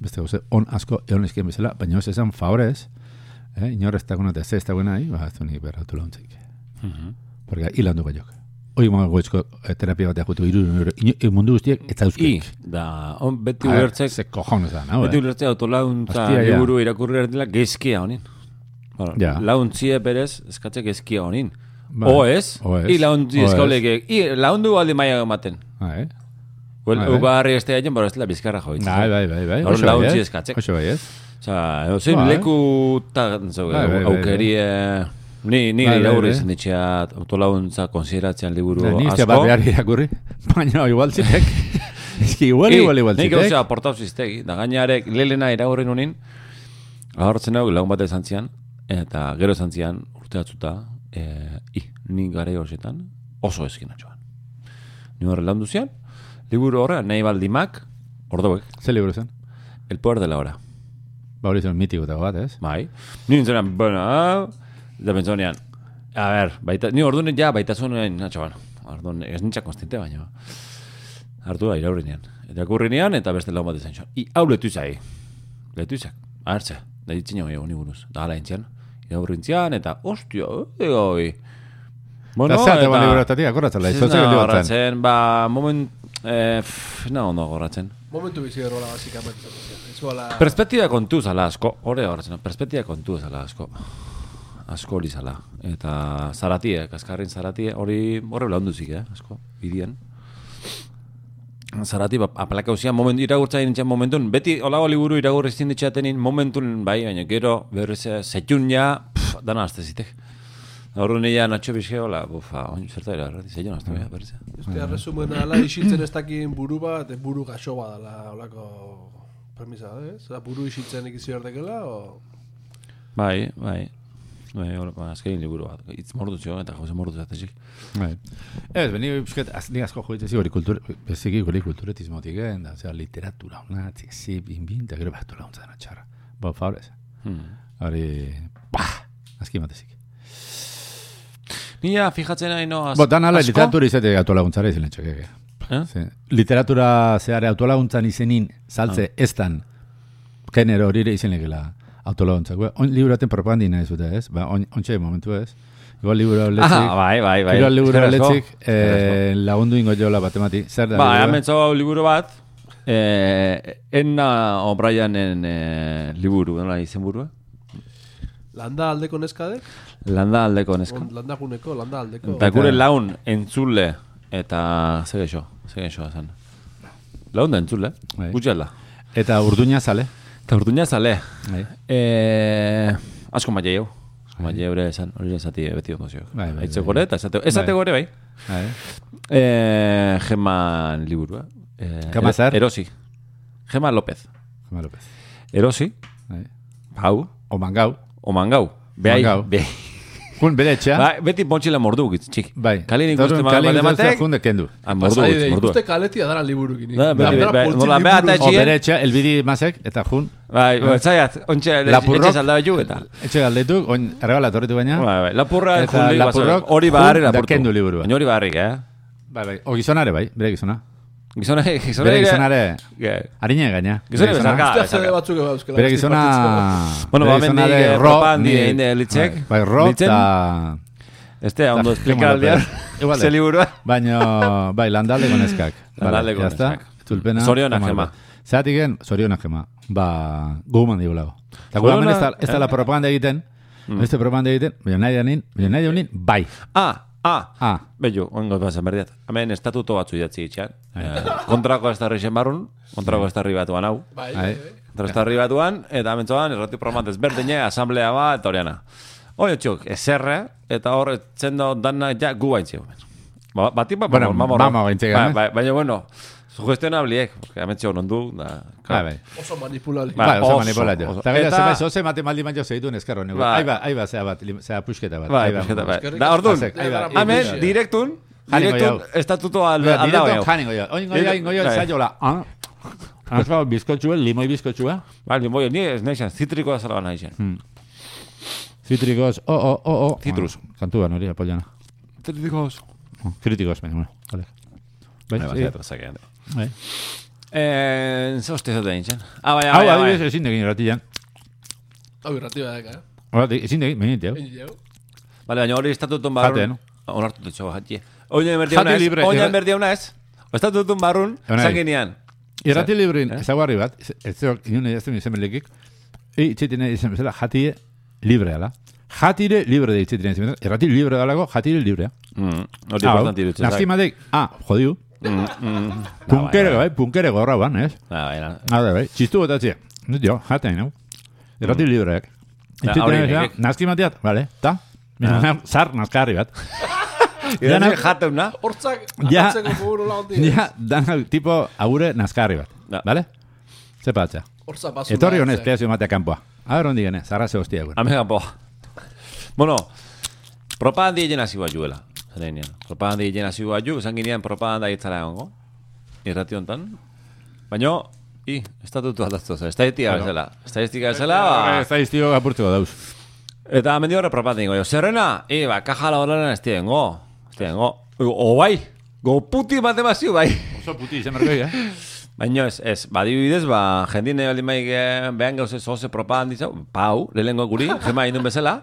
beste goze, on asko egon leken bezala, baina ez esan favorez, eh? inor ez dagoena eta ez dagoena, nahi, ba, ez du nik behar autolauntzik. Mhm. Porque hilandu baiok. Hoi ma goitzko eh, terapia bat jakutu iru euro, eh, mundu guztiek ez I, dauzkik. da, on, beti A ver, ulertzek, Ze cojones da, no? beti Eh? ulertzek autolauntza liburu irakurri dela gezkia honin. Bueno, Ja. Launtzie berez, eskatzek gezkia honin. Bai. O ez, O ez. i O ez. eskauleke, i laundu aldi maia ematen. Ah, eh? Well, Bai, bai. ugarri este bero ez dela bizkarra joitzen. Bai, bai, bai, bai. Hor bai, eh? eskatzek. Oso bai, ez? Osa, zein Bai. leku ta, zau, Bai, bai, bai, aukerie... Ni, ni Bai, bai, irakurri bai. izan ditxeat, autolauntza konsideratzean liburu Da, Ni ez asko. bat behar irakurri, baina igual zitek. Eski igual, igual, igual Nik zitek. gauzea aportau ziztegi. Da gainarek lelena irakurri nunin, ahortzen hau lagun bat izan zian, eta gero izan zian urte batzuta, e, i, nik gara horzetan, oso ezkin atxoan. Ni horre lan duzian, liburu horre, nahi baldimak, ordoek, Ze liburu zen? el poder de la hora. Ba hori zen mitiko eta bat, ez? Bai. Ni nintzenean, bueno, da pentsonean, a ver, baita, ni orduan ja baita zuen natxoan. Orduan, ez nintzak konstinte baina. Hartu da, iraurrinean. Eta kurrinean, eta beste lagun bat izan zuen. I, hau letu izai. Letu izak. Ahertze. Da ditzen jo ni buruz. Da hala intzian. Iraurrintzian, eta, ostia, oi. Bueno, Eta zea tegoan liburuetatik, akorratzela, Ez izotzek nago liburutzen. goratzen, ba, moment, eh, pff, nago ondo goratzen. Momentu bizi erola basikamente. Ez zuala... Perspektiba kontu zala asko, hori horretzen, perspektiba kontu zala asko. Asko hori zala. Eta zaratie, kaskarrin zaratie, hori horre launduzik, eh, asko, bidien. Zarati, ba, apalaka usian, momentu iragurtza nintzen momentun, beti olago liburu iragurri zin ditxatenin momentun, bai, baina gero, berriz, eh, zetxun ja, pff, dana azte zitek. Horren nila natxo bizke, hola, bufa, oin zerta ira, errati, zetxun azte, bai, berriz. Este resumen ala isitzen ez dakin buru bat, buru gaxo bat dela, holako premisa, ez? Ola, buru isitzen ikizi behar dekela, o... Bai, bai. Bai, hori, ba, azkein liburu bat. Itz mordutxo, eta jose mordutxo zatesik. Bai. Ez, beni bizket, az, asko joitzen hori kultur, beziki guri kulturetismotik, eh? Da, zera, literatura, una, zi, bin, bin, eta gero behatu laguntza dena txarra. Ba, favorez. Hmm. Hori, bah, azki matezik. Nia, fijatzen nahi no, az, Bo, dan ala literatura izate autolaguntzara izan txekeke. Eh? Ze, literatura zeare autolaguntzan izenin saltze ez dan genero hori izen legela autolaguntzak. Ba, On, liburu baten propagandina ez dute, ez? Ba, on, ontxe momentu ez? Igual liburu letzik. Ah, bai, bai, bai. Igual liburu Eskerrik asko. letzik, eh, lagundu ingo jola batemati. Zer da? Ba, hemen liburu bat, eh, Enna O'Brienen eh, liburu, nola izen burua? Landa aldeko neskadek? Landa aldeko neska. On, landaguneko, landa aldeko. Eta gure laun entzule, eta zer geixo, zer geixo zen. Laun da entzule, Bai. Eta urduña zale. Eta urduña zale, Bai. Eh, asko maile jau. Asko maile eure esan, hori esati beti ondo zio. Bai, bai, Aitze bai. gore, eta esate, esate Bai. gore, bai. Bai. Eh, Gema liburua. Eh, Gema zer? Erosi. Gema López. Gema López. Erosi, Bai. hau, O mangau. o mangau. Behai, Mangau. behai. Kun bere etxea. Ba, beti montxila mordu gitz, txik. Bai. Kalin Eta ikuste orduan ma- kalin ikuste matek. junde kendu. Ah, mordu Pasai, gitz, mordu. ikuste kaletia dara liburukin. Da, beti, nola beha eta O Txien? bere etxea, elbidi mazek, eta jun. Bai, bai, zaiat, ontxe, etxe zaldaba ju eta. Etxe galdetuk, oin erregala torretu baina. Bai, bai, lapurra hori baharri lapurtu. kendu liburua. Hori baharrik, eh? Bai, bai. O gizona ere bai, bere gizona. Gizona, gizona, Bere gizonare, Ge- harine gaina. Gizona Bere bezarka. Hostia, zede batzuk eba euskela. Bere gizona... Bueno, bere ba, gizonare nik, eh, ro, ni- de litzek. Bai, bai, ro, eta... Este, ondo Ta- explica aldean. Ze liburua. Baina, bai, ya está. neskak. Tulpena. Zorionak, tamar Gema. Zeratik gen, zorionak gema. Ba, guman digulago. Eta Zorionak, guman ez da, ez eh? da la propaganda egiten, beste propaganda egiten, baina nahi danin, baina nahi danin, bai. Ah, ah. Ah, Bello, ongo pasan berdiat. Hemen estatuto batzu idatzi itxean. Eh, kontrako ez darri barrun, kontrako ez darri batuan hau. Bai, Bai. bai, bai. Darri batuan, eta mentzoan, errati programat ezberdine, asamblea bat, eta horiana. Oio txuk, ezerre, eta hor, zendo dana, ja, gu baintzi. Ba, batik bat, Bueno, vamos gaintzek, Ba, eh? ba, Baina, bueno, sugestionabliek, porque ametxo non du, da, bai, bai. Oso manipulali. Ba, Bai, oso oso, manipulatio. oso. Eta gara, Eta- zeba, zoze mate maldi manjo zeitu neskarro. nego. Bai. Aiba, aiba, zea bat, zea pusketa bat. Bai, pusketa, bai. Eskerrik Da, orduan, hemen, direktun, direktun, jau. estatuto al- Mira, aldao. Direkto janingo jo. Oin goio, oin goio, Bai. zaiola. Ah, Azba, bizkotxua, limoi bizkotxua. Bai, limoi, ni ez nahi zitrikoa zara nahi zen. Citricos, oh, oh, oh, oh. Citrus. Ah, Kantua, nori, apollana. Zitrikoz. Críticos, baina, bueno. Vale. Bai, Bai, sí. Bai. Bai. Eh, ze hoste zaten nintzen? Ah, bai, Hau, bai, bai. ezin degin ratian. Hau irratiba daka, eh? Horatik, ezin degin, baina jau. Bale, baina hori estatutun Jate, barrun. no? Onartu dutxo, jati. Oina berdi Jati una ez, oina berdi una ez. Estatutun barrun, Eunai. zanginean. Irrati librin, Eh? ezaguarri bat, ez- zeok, inune jazten izan belikik, e, itxetine izan bezala, jatie libre ala. Jatire libre de itxetine izan bezala, irrati libre dalago, jatire librea. Mm, hori Hau, importanti dutxo. Naski madek, ah, jodiu, Mm, mm. punkere, bai, punkere gorra ban, ez? Ah, bai, na. Bai, txistu botatzea. Nut jo, jaten, nau. Irrati libreak. Ja, Itxetine hori bezala, nekek. naski mateat, bale, ta? Zar, nazkarri bat. Idan jateuna. Hortzak, Ja. atatzeko fuguru laguntik. Ja, dana tipo agure nazkarri bat. Bale? Zepa atza. Hortza basura. Etorri honez, ze. peazio matea kanpoa. A ver, ondi gene, zarra ze hostia gure. Amega, po. Bueno, propagandi egin hasi bat juela. Zarenean. Propagandi egin hasi bat ju, zanginean propaganda itzala egongo. Irrati hontan. Baina, i, estatutu aldaztu zen. Estadistika bezala. Estadistika bezala, ba, Ez da iztio apurtzeko dauz. Eta amendi horre propaganda ingo. Zerrena, i, ba, kajala horren ez tiengo. Ez tiengo. O bai, go puti bat emazio bai. Oso puti izan bergoi, eh? Baina ez, ez, badibidez, ba, jendine bali maik eh, behan gauz zoze propagandizau, pau, lehengo guri, jema indun bezala,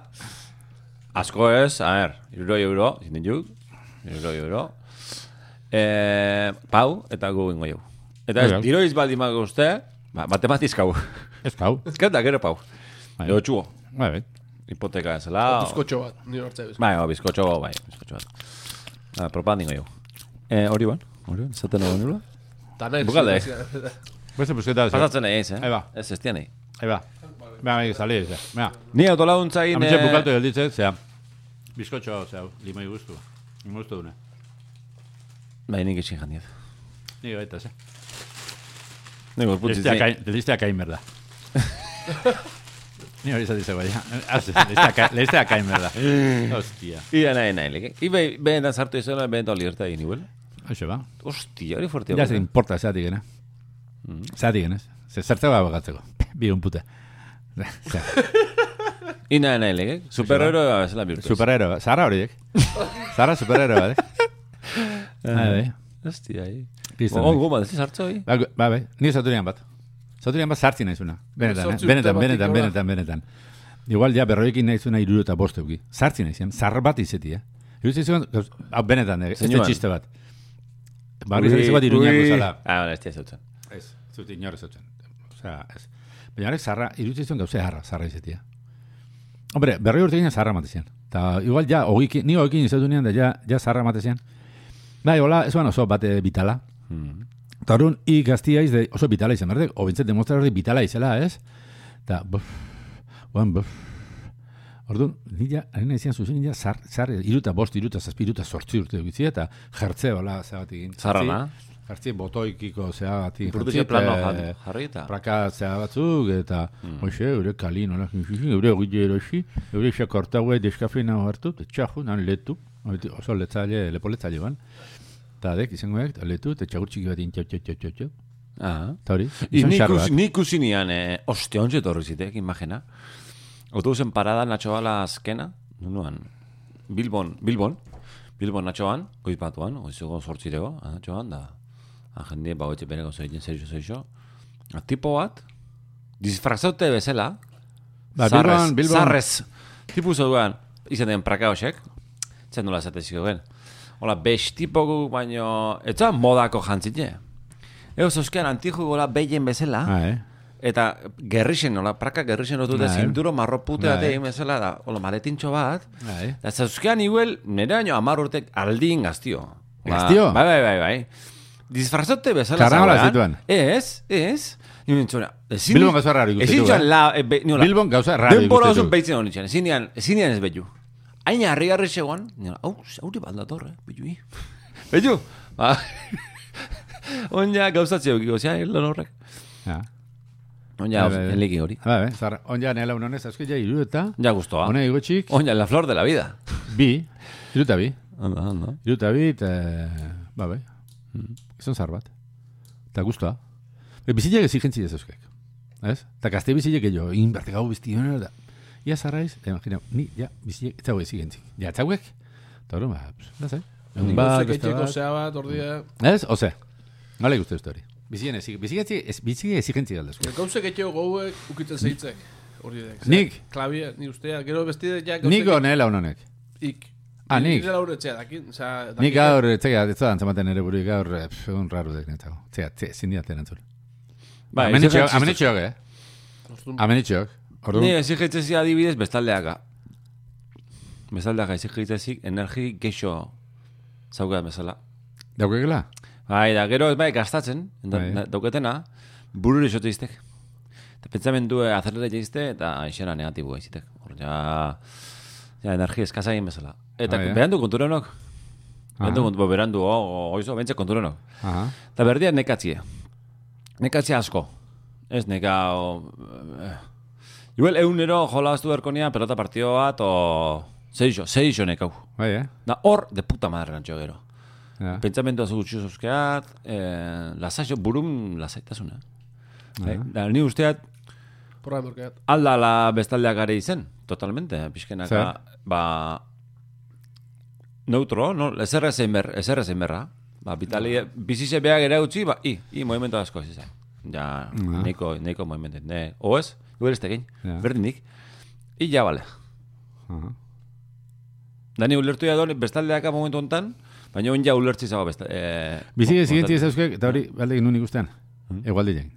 asko ez, a ver, iruroi euro, zinen juk, iruroi euro, e, pau, eta gu ingo jau. Eta ez, diroiz baldi mago uste, ba, matematizkau. Ez kau. Ezketa, gero pau. Bai. Ego txugo, Bai, bai. hipoteka ezela. Bizkotxo bat, ni hortzea bizkotxo. Bai, o, bizkotxo, bai, bizkotxo bat. Ah, propaganda ingo jau. E, hori ban, hori ban, zaten egon nula? Ta nahi. Bukalde. Beste pusketa, ez. Pasatzen nahi ez, eh? Va. Ez, ez tianei. Ahí va. Ba, bai, sali, ez. Mira, Ni autolaguntza egin... ametxe eh, bukalto gelditze, zea. Bizkotxo, zea, limoi guztu. Guztu dune. Bai, nik etxin jandiet. Ni gaita, ze. Nik gorputzi kai, listea kai merda. Ni hori zati zego, ja. Listea kai merda. Hostia. Ida nahi nahi leke. Ibe, behentan sartu izan, behentan libertad egin igual. Hoxe ba. Hostia, hori fuerte. Ja se importa, zeatik gena. Zeatik genez. Ze zertzeko abagatzeko. Bi un pute. Ze, Ina nahi leke. Superhéroe bezala bihurtu. Superhero, bat. Zara horiek. Zara superhero, bat, eh? Bai, bai. Hostia, ahí. Piztan, On, bai. goma, desi sartzo, ahí. Ba, ba, bai. Ni zaturian bat. Zaturian bat sartzi naizuna. Benetan, eh? Benetan, benetan, benetan, benetan. Igual ja berroekin naizuna irudu eta boste uki. Sartzi naizen, zar bat izeti, eh? Izan, gauz- hau, benetan, eh? ez da txiste bat. Barri zaizu bat iruñako zala. Ah, bueno, ez tia zautzen. Ez, zut inorez zautzen. Osea, ez. Baina zarra, iruditza izan gauze harra, zarra izetia. Hombre, berroi urte ginen zarra matezian. Ta igual ja, ogiki, ni ogikin izatu nian, da ja, ja zarra matezian. Bai, hola, ez ban oso bate bitala. Mm. Horren, i gaztia de oso bitala izan berdek, obintzet demostrar hori bitala izela, ez? Eta, buf, oan, buf. Orduan, nila, arena izan zuzen, nila, zar, zar, iruta bost, iruta zazpi, iruta sortzi urte dugitzia, eta jertze, hola, zebat egin. Zarrana. Jartzi botoikiko. Burduze jartzi, plano jarri- eta. Praka zea batzuk, eta, hoxe, eure kalin, hola, eure ogile erosi, eure isa kortaue deskafeina hartu, txajo, nan letu, oso letzaile, lepoletzaile ban. Eta dek, izango letu, eta txagur txiki bat txau, txau, txau, txau, txau. Ah. Eta hori, izan nik xar us- bat. nik usinian, eh, ostia, ontsi etorri zitek, imagina. Autobusen parada natxoala azkena, nunuan, Bilbon, Bilbon, Bilbon natxoan, goizpatuan, goizugo sortzirego, natxoan, da, jende, ba, hotxe bere gauza egiten, zeixo, zeixo. A tipo bat, disfrazaute bezala, Ba, zarrez, Bilbon- Bilbon- zarrez, tipu zoduan, izan den prakaosek, zen nola esate zioen. Hola, best tipo baino, etza modako jantzine. Ego zozkean antiju gola behien bezala, Ah, eh? eta gerrixen, nola, praka gerrixen otute, Bai. zinduro marropute Bai. bat egin bezala, da, hola, maletintxo bat, Bai. Eta zauzkean iguel, nire baino amar urtek aldin gaztio. Ba, Gaztio? Bai, bai, bai, bai. Disfrazote bezala Karnavala zaudean. zituen? Ez, ez. Nintzuna. Ezin, Bilbon gauza raro ikusten Ezin joan eh? la... E, be, niola, Bilbon gauza raro Denbora ikusten oso du. beitzen honi txan. Ezin dian, ezin dian ez betu. Aina harri garri segoan. Niola, hau, hauri baldator, eh, betu. Betu. Ba. Onja gauzatzeo giko, zea, lan horrek. Ja. Onja, Bai, bai, bai. enliki hori. Ba, be, zar, onja nela unonez, azke ja iru eta, Ja guztoa. hone igotxik, Onja, la flor de la vida. bi, iru eta bi, Anda, anda. iru eta bi, eta, ba, bai, izan zar bat. Eta guztua. Be, bizileak exigentzi ez euskek. Ez? Eta gazte bizileak jo, inberte gau biztiona, da. Ia zarraiz, imagina, ni, ja, bizileak, ez zago exigentzi. Ja, ez zauek, eta hori, ba, pss, da zai. Egun bat, beste etxeko bat. bat, ordia... Ez, ose. Nola ikuste uste hori. Bizien ezig, bizigentzi, ez, bizige exigentzi galdezko. Gauzek etxeko gauek ukitzen zeitzek. Hori dek. Nik. Klabia, ni ustea, gero bestide ja Nik onela hononek. Ik. Ah, nik. Nire laure etxea, dakin, oza... Nik gaur, txega, ez da antzamaten ere buru, gaur, eh, pff, egun raro dek netago. Txega, txe, zindiaten antzul. Bai, Amenitxok, exigentzia- amenitxok, eh? Amenitxok. Ordu, Ni exigitzezi adibidez bestaldeaka. Bestaldeaka exigitzezi energi geixo zaukat bezala. daukegela? Bai, da, gero ez bai gastatzen, da, Bai. da- dauketena, bururi esote iztek. Eta pentsamendu azerrera jaizte eta aixera negatibo izitek. Hor, ja, ja, energi eskaza egin bezala. Eta eh? berandu konturenok. Berandu, Aha. kontu, berandu, o, oizo, bentsa konturenok. Aha. Eta berdia nekatzie. Nekatzie asko. Ez neka... O, eh, igual eunero jolaztu berko nia pelota partio bat, o... Seixo, seixo nekau. Bai, eh? Da hor, de puta madre nantxo gero. Ja. Pentsamendu azu gutxi zuzkeat, eh, lasaixo, burum lasaitasuna. Eh, da, ni usteat, Porra emorkeat. aldala bestaldeak gare izen, totalmente, pixkenaka, Zer? ba, neutro, no? eserra zein ber, eserra zein berra. Ba, bitali, bizize beha gera utzi, ba, i, i, movimento asko ez izan. Ja, Ah. neiko, neiko movimento. Ne, o ez, igual ez tegein, Ja. berdinik. I ja, bale. Aha. Da ni ulertu ja duen bestaldeaka momentu hontan, baina on ja ulertzi zago besta. Eh, Bizige mo- exigentzi ez euskek, eta hori, balde nun ikusten. Egualdi jen.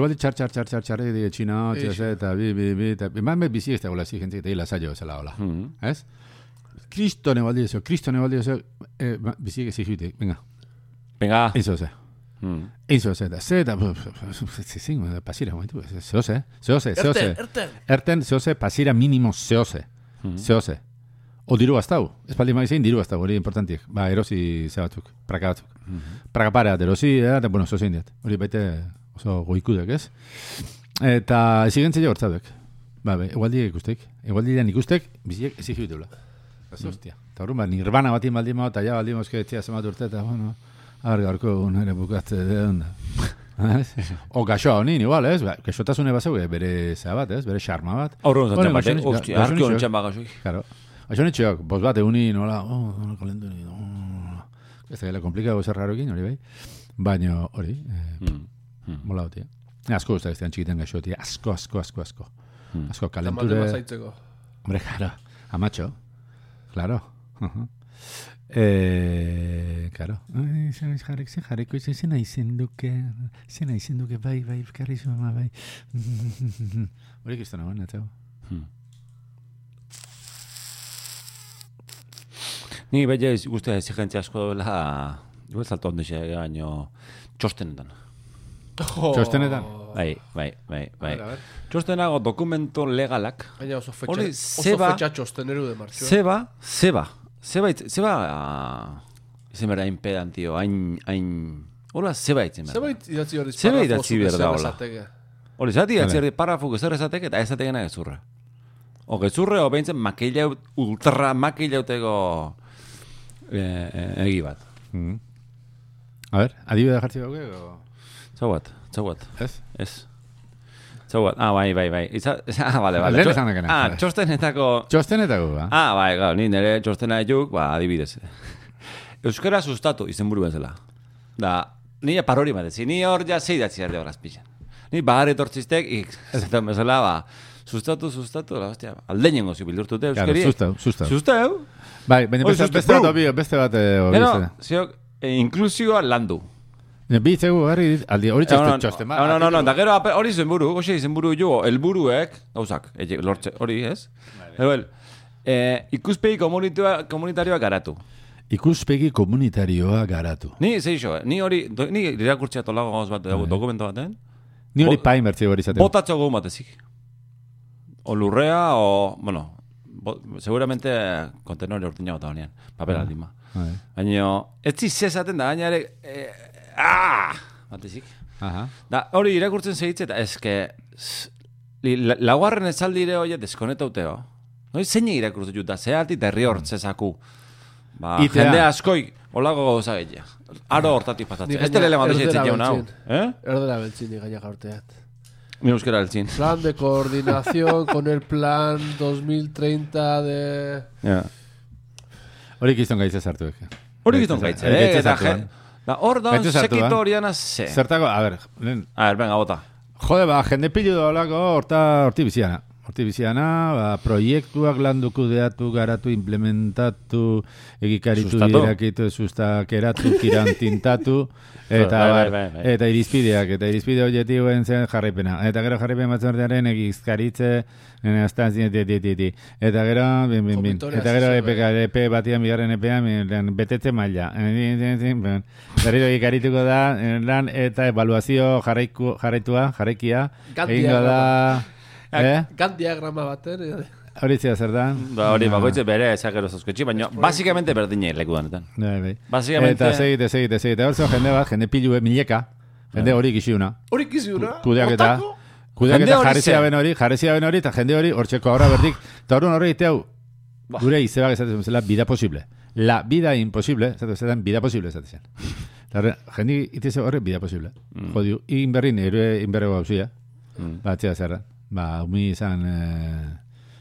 Egualdi txar, txar, txar, txar, txar, edo txina, txase, eta bi, bi, bi, eta eman be bizige ez da gola exigentzi, eta hila zailo zela hola. Mhm. Ez? Kristo nebaldi eso, Kristo nebaldi eso, eh, ba, bizige exigite, venga, Venga. eizo ze. Mm. Eizo ze, da, ze, da, zezin, pasira, momentu, zehoze, zehoze, zehoze. Erten, erten. Erten, zehoze, pasira minimo zehoze. Zehoze. O diru gaztau. Ez paldi maizein diru gaztau, hori importantiek. Ba, erosi ze batzuk, praka batzuk. Praka pare bat erosi, eh, eta, bueno, zozein diat. Hori baite oso goikudek, ez? Eta exigentzia hortzadek. Ba, be, egualdi ikustek. Egualdi ikustek, biziek ezigi bitula. Ez hostia. Eta horren, ba, nirvana batin baldin mao, eta ja baldin mozke etxia zemat urte, eta, bueno, har gaurko nire bukatze de onda. O gaxoa honin, igual, ez? Ba, gaxotasune bat zeuge, bere zea bat, ez? Bere xarma bat. Aurro Bueno, zantzen gaxonis- hostia, arki gaxonisok. honetan bagazoik. Claro. Això nitxeok, bos bat egunin, nola, oh, nola kalendu ni, oh, ez da gela komplikado zer rarokin, hori bai. Baina hori, eh, Mm. Mola hotia. Asko usta bestean txikiten gaixo hotia, asko, asko, asko, asko. Asko Tamalde kalenture, mazaitzeko. hombre, claro, amatxo, claro. Ujú. Eh, claro. Jarek, ze jareko, ze zena izen duke, zena izen duke, bai, bai, karri zuma, bai. Hori kristona, gana, txau. Ni bella guztia exigentzia asko dela, igual salto ondo xe, gaino, txostenetan. Txostenetan? Bai, bai, bai, bai. Txostenago dokumento legalak, Baina oso fetxa, Hori, oso zeba- fetxa txosteneru de martxo. zeba, zeba, zeba, itz- zeba, ah, izen berda hain pedantio, hain, hain, hola, zeba itzen berda. Zebait idatzi hori idatzi behar da, hola. Hori, zati, Vale. atziardi parrafu gezer ezatek eta ezatekena gezurra. O gezurre, o behintzen makila, ultra makila uteko eh, eh, egi bat. Mm. A ver, adibide jartzi o... Zau bat, zau bat. Ez? Ez. Zau bat. Ah, bai, bai, bai. Iza, ah, bale, bale. Lehen esan dekena. Ah, txostenetako... Txostenetako, ba? Ah, bai, gau, ni nire txostena dituk, ba, adibidez. Euskara sustatu izenburu bezala. Da, ni parori bat ni hor ja zei datzi erde horaz pixan. Ni bagar etortziztek, ik, zaten bezala, ba, sustatu, sustatu, la, hostia, alde nengo zi bildurtute Claro, euskeri. sustau, sustau. Sustau. Bai, baina Hoi, beste, suste, beste bat bro. obi, beste bat eh, hori Eno, zera. ziok, e, inklusioa landu. Bi zegu, herri, aldi, hori txosten, txosten, no, no, no, no, da gero hori zenburu, hoxe izenburu jo, helburuek, gauzak, lortze, hori ez? Ebel, eh, ikuspegi komunitarioa garatu. Ikuspegi komunitarioa garatu. Ni, zeixo, ni hori, ni irakurtzea tolago gauz bat, Bai. dokumento baten, Ni hori pain bertzi hori zaten. botatxo gogun batezik. O lurrea, o, bueno, bo, seguramente kontenore urtina bota honean, papel Ah. aldima. Bai. Baina, ez zizezaten da, gaina ere, eh, ah, batezik. Aha. Da, hori irakurtzen segitze eta eske la- laugarren esaldi ere hoie deskonetauteo. Hoi zein irakurtzen juta, ze alti herri hortzezaku. Ba, Itea. jende askoi, olago gauza gehiagia. Aro hortatik pasatzen. Ez gaina telele mandu erdera zeitzen jaun hau. beltzin. Eh? Erdera beltzin gaina gaurteat. Mi euskera altzin. Plan de coordinación con el plan 2030 de... Ja. Hori kiston gaitze sartu eke. Hori gizton gaitze, eh? Eta? Da, hor da, sekito eh? horiana ze. Zertako, a ber, lehen, A ver, venga, bota. Jode, ba, jende pilu da olako horta horti biziana. Horti biziana, ba, proiektuak landu kudeatu, garatu, implementatu, egikaritu, Sustatu. irakitu, sustakeratu, kirantintatu, eta, Bai, bai, bai, bai. eta irizpideak, eta irizpide objetiboen zen jarraipena. Eta gero jarraipen batzordearen egizkaritze, di, di. Eta gero, bin, bin, bin. Eta gero. EPK, EP batian, bigarren EPA, min, betetze maila. Berriro egikarituko da, eh, lan eta evaluazio jarraiku, jarraitua, jarraikia. Egingo da... Eh? Gantt diagrama baten. eh, Hori zea zer da? Ba, hori, bakoitze bere ezagero zazkotxi, baina basikamente berdine leku danetan. Bai, bai. Básicamente- Eta segite, segite, segite. Hor zeo jende bat, jende pilue, mileka. Jende hori gixiuna. Hori kiziuna. Kudeaketa. Otako? Kudeaketa Jende hori jarri ze? zea ben hori, jarri zea ben hori, eta jende hori hortxeko ahora berdik. Eta horren horre iteu, Ba. gure izebak esaten bezala, vida posible. La vida imposible, esaten zetan, vida posible esaten zen. Eta jende itize horre, vida posible. Mm. Jodiu, inberrin, inberrego gauzia. Mm. Ba, txea zerra. Ba, umi izan, eh,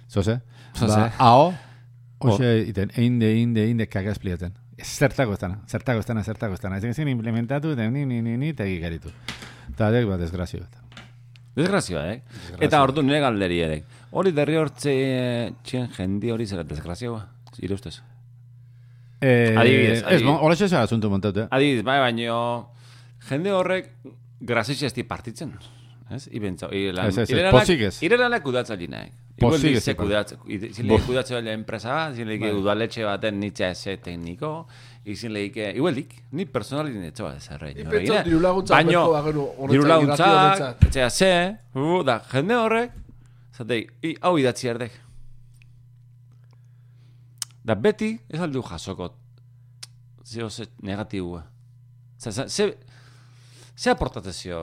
zoze. Zoze. Ba, hau, hoxe, iten, einde, einde, einde, kaga espliatzen. Zertako ez dana, zertako ez dana, zertako ez dana. Ez ezin implementatu, eta ni, ni, ni, ni, eta egikaritu. Eta adek, bat, desgrazio bat. Desgrazioa, eh? Eta ordu nire galderi ere. Hori derri hortze txien jendi hori zera desgrazioa. Ire ustez. Eh, Adibidez, Ez, adibidez. bon, hola xesa asunto montatu, eh? Adiz, bai, baino jende horrek grazitxe esti partitzen. Ez? Ibentza, irelan, Ez, ez, ez, pozik ez. Irelanak kudatza linak. Pozik ez, ipa. kudatza, baila enpresa, zin lehik udaletxe baten nitza eze tekniko, izin lehik, igualik, ni personalin etxe bat ezarrei. Ni pentsa dirulaguntza Baino, berko bagenu honetan dirulaguntzak, irratioentzat. etxea ze, uh, da, jende horrek, zatei, i, hau idatzi erdek. Da beti, ez aldu jasoko, zeo ze negatibua. Ze, ze, ze, ze aportatezio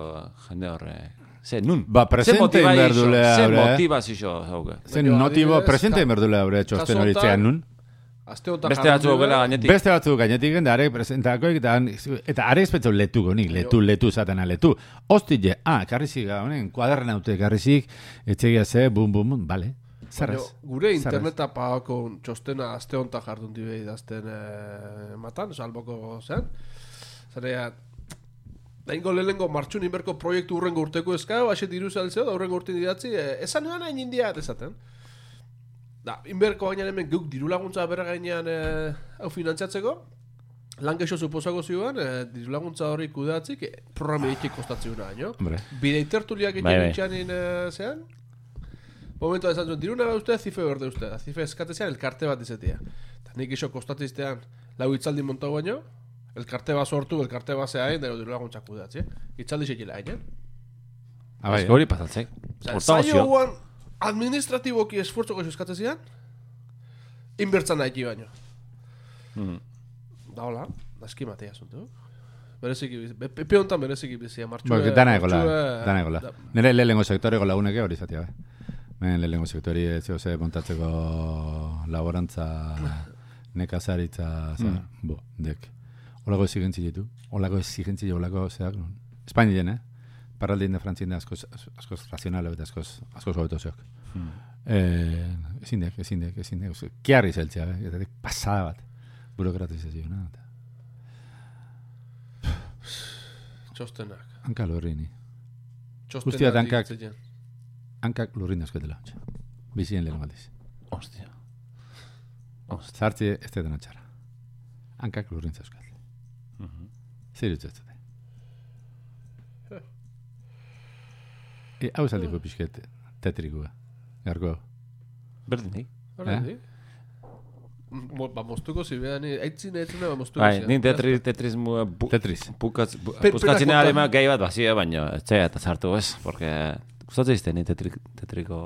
jende horrek? Ze, nun? Ba, presente Ze behar dule Ze haure. motivazio hauge? Zen Baina, notibo, presente merdule haure txosten kasu hori txean nun. Beste batzu gela gainetik. Beste batzu gainetik da are presentako eta eta are espetzu letuko nik, letu, letu zatena letu. Hostile, ah, karrizik, honen, kuaderren haute karrizik, etxegia ze, bum, bum, bum, bale. Zerrez. gure interneta pagako txostena aste honetan jardun dibe idazten eh, matan, salboko zen. Zarea, Daingo lehenengo martxun inberko proiektu urrengo urteko eskau, haxe diru saltzeo, da urrengo urtin idatzi, eh, esan nuen hain india, esaten. Da, inberko gainean hemen guk diru laguntza bera gainean eh, hau finantziatzeko, lan geixo suposako zioan, eh, diru laguntza hori kudeatzik, eh, programa ditik kostatzen baino. Hombre. Bide itertuliak Bai, egin bai. itxanin eh, zean, momentu esan zuen, diruna behar uste, zife berde uste, zife eskatezean elkarte bat izetia. Eta nik iso kostatiztean, lau itzaldi montau baino, elkarte bat sortu, elkarte bat zehain, dero diru laguntzak kudeatzi. Itzaldi sekila hain, eh? Ah, bai, Ez hori pasatzek. Zailo gozio. guan, administratiboki esfuertzoko eskatzezian, inbertzan nahi baino. Mm. Da hola, da eski matea asunto. Bereziki bizi, be- pepe honetan bereziki bizia, martxue. Bueno, que dana egola, martxue- dana egola. da- Nire lehenengo sektoreko laguneke hori zatia, bai. Men lehenengo sektori ez zeo ze montatzeko laborantza, nekazaritza, za, bo, dek. Olako exigentzi ditu, olako exigentzi olako zeak, non. Espainien, eh? Parraldin de frantzien da askoz, askoz razionalo eta askoz, askoz hobeto zeok. Eh, ezin dek, ezin dek, ezin dek. Kiarri zeltzea, eh? Eta dek pasada bat. Burokratizazio, no? Eta- Txostenak. Hanka lurrini. Txostenak. Guztia dankak. ditzen. Hankak lurrin dauzketela. Bizien lehen aldiz. Ostia. Ostia. Zartzi ez da dena txarra. Hankak lurrin zauzkat. Zer ez dute. E, hau esaldiko pixket tetrikua. Garko. Berdin, nik? Hora, Eh? di? Mo, ba, moztuko zibean, aitzin aitzin ba, moztuko Bai, zibean. nin tetri, tetris mu... Bu, Tetris. Pukatz, bu, Per- puskatzen perak alema gai bat bazia, baina etzea eta sartu ez, porque gustatzen izte ni tetri, tetriko...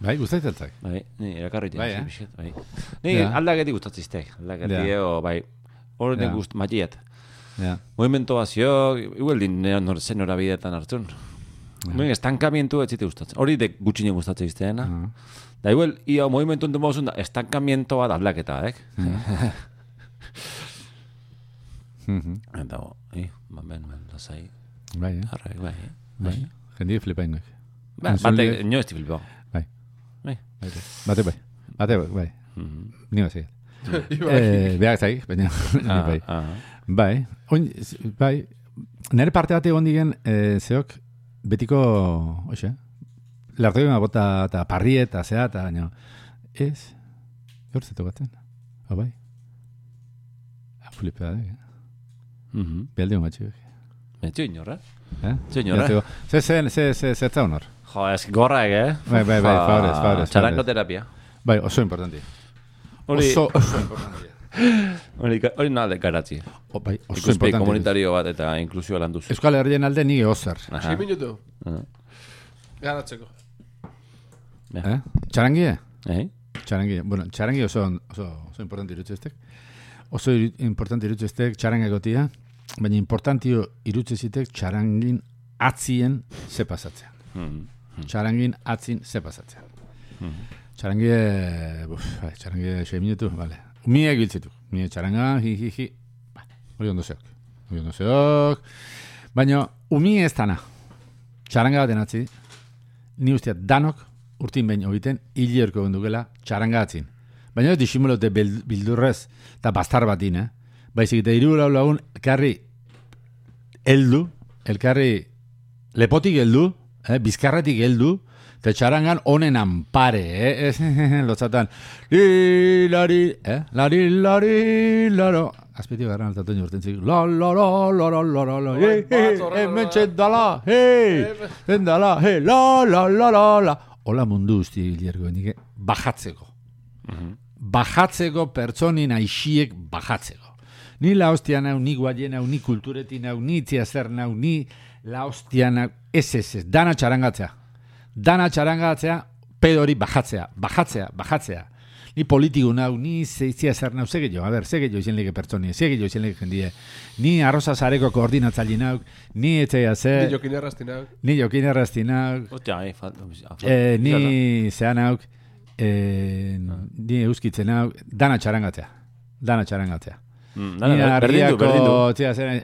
Bai, guztatzen zak. Bai, ni erakarri Bai, eh? bai, bai. Ni Ja. aldaketi gustatzen izte, aldaketi eo, bai, hori den gust, matiet. Ja. Movimento bazio, igual din nor zen norabidetan hartzun. Nuen estankamientu ez zite gustatzen. Hori de gutxine gustatzen izteena. Ah. Da igual, ia movimentu enten bozun da, estankamiento bat aldaketa, eh? Mhm. Eta, bo, eh, ba, ben, ben, lasai, Bai, eh? jarrai, bai, eh? Bai. Jendia flipa ingoik. Ba, Entzule- batek, nio ez tibilbo. Bai. Bai. Bate bai. Bate bai. bai. Mhm. Ni bazai. Ibai. Eh, behar zaik, baina Ah, bai. ah. Bai, oin, bai, nire parte bat egon digen, e, zeok, betiko, oxe, lartoi ma bota, eta parrie, eta zea, eta baina, ez, gaur zetu batzen, ba, bai, Ah, flipea da, eh? Mhm. Bialdi hon batxik, Betxo inorra. eh? Txo inorra. Ze, ze, ze, ze, ze, ze, honor. Jo, ez gorra eh? Bai, bai, bai, favorez, favorez, favorez. terapia. Bai, oso importanti. Oso, oso importanti. Hori, hori nalde garatzi. O, bai, oso importanti. komunitario bat eta inklusioa lan duzu. Euskal Herrien alde ni ozer. Aha. Si minutu. Ah. Garatzeko. Eh? Txarangie? Eh? Txarangi, bueno, txarangi oso, oso, oso importante irutze estek. Oso importante irutze estek txaranga egotia, baina importantio irutze zitek txarangin atzien ze pasatzea. Mhm. Txarangin atzin ze pasatzea. Txarangi, eh, buf, bai, txarangi 6 minutu, vale. Mie giltzetu, mie txaranga, hi, hi, hi. Hori ondo zeok. Hori ondo zeok. Baina, umi ez dana. Txaranga baten atzi, ni usteat danok urtin behin hobiten hilerko gondukela txaranga atzin. Baina disimulote bildurrez eta bastar batin, eh? Baizik eta hiru lau lagun elkarri heldu, elkarri lepotik heldu, eh? bizkarretik heldu, Fetxarangan onenan pare, eh? Ez, lotzatan. Li, lari, eh? Lari, lari, laro. Azpiti garran altatu jorten zik. La, la, la, la, la, la, la, la. He, he, he, mentxet dala, he. Zen la, la, la, la, la. Ola mundu usti hilergo, nike, bajatzeko. Bajatzeko pertsonin aixiek bajatzeko. Ni la hostia nau, ni guaien nau, ni kulturetin nau, ni tia nau, ni la hostia nau, ez, ez, ez, dana txarangatzea. Dana txarangatzea, pedori bajatzea, bajatzea, bajatzea. Ni politiku nau, ni zeitzia zer nau, zege jo, a ber, zege jo izen lege pertsoni, zege jo izen lege jendie. Ni arroza zareko koordinatzaile nau, ni etxeia ze, Ni jokin erraztinak. ni jokin errazti nau, Hostia, eh, falta. Eh, ni zean hauk, eh, ni euskitzen hauk, dana txarangatzea. Dana txarangatzea. Mm, Ni dana, berdin du, arriako, berdin du. tzea, zera,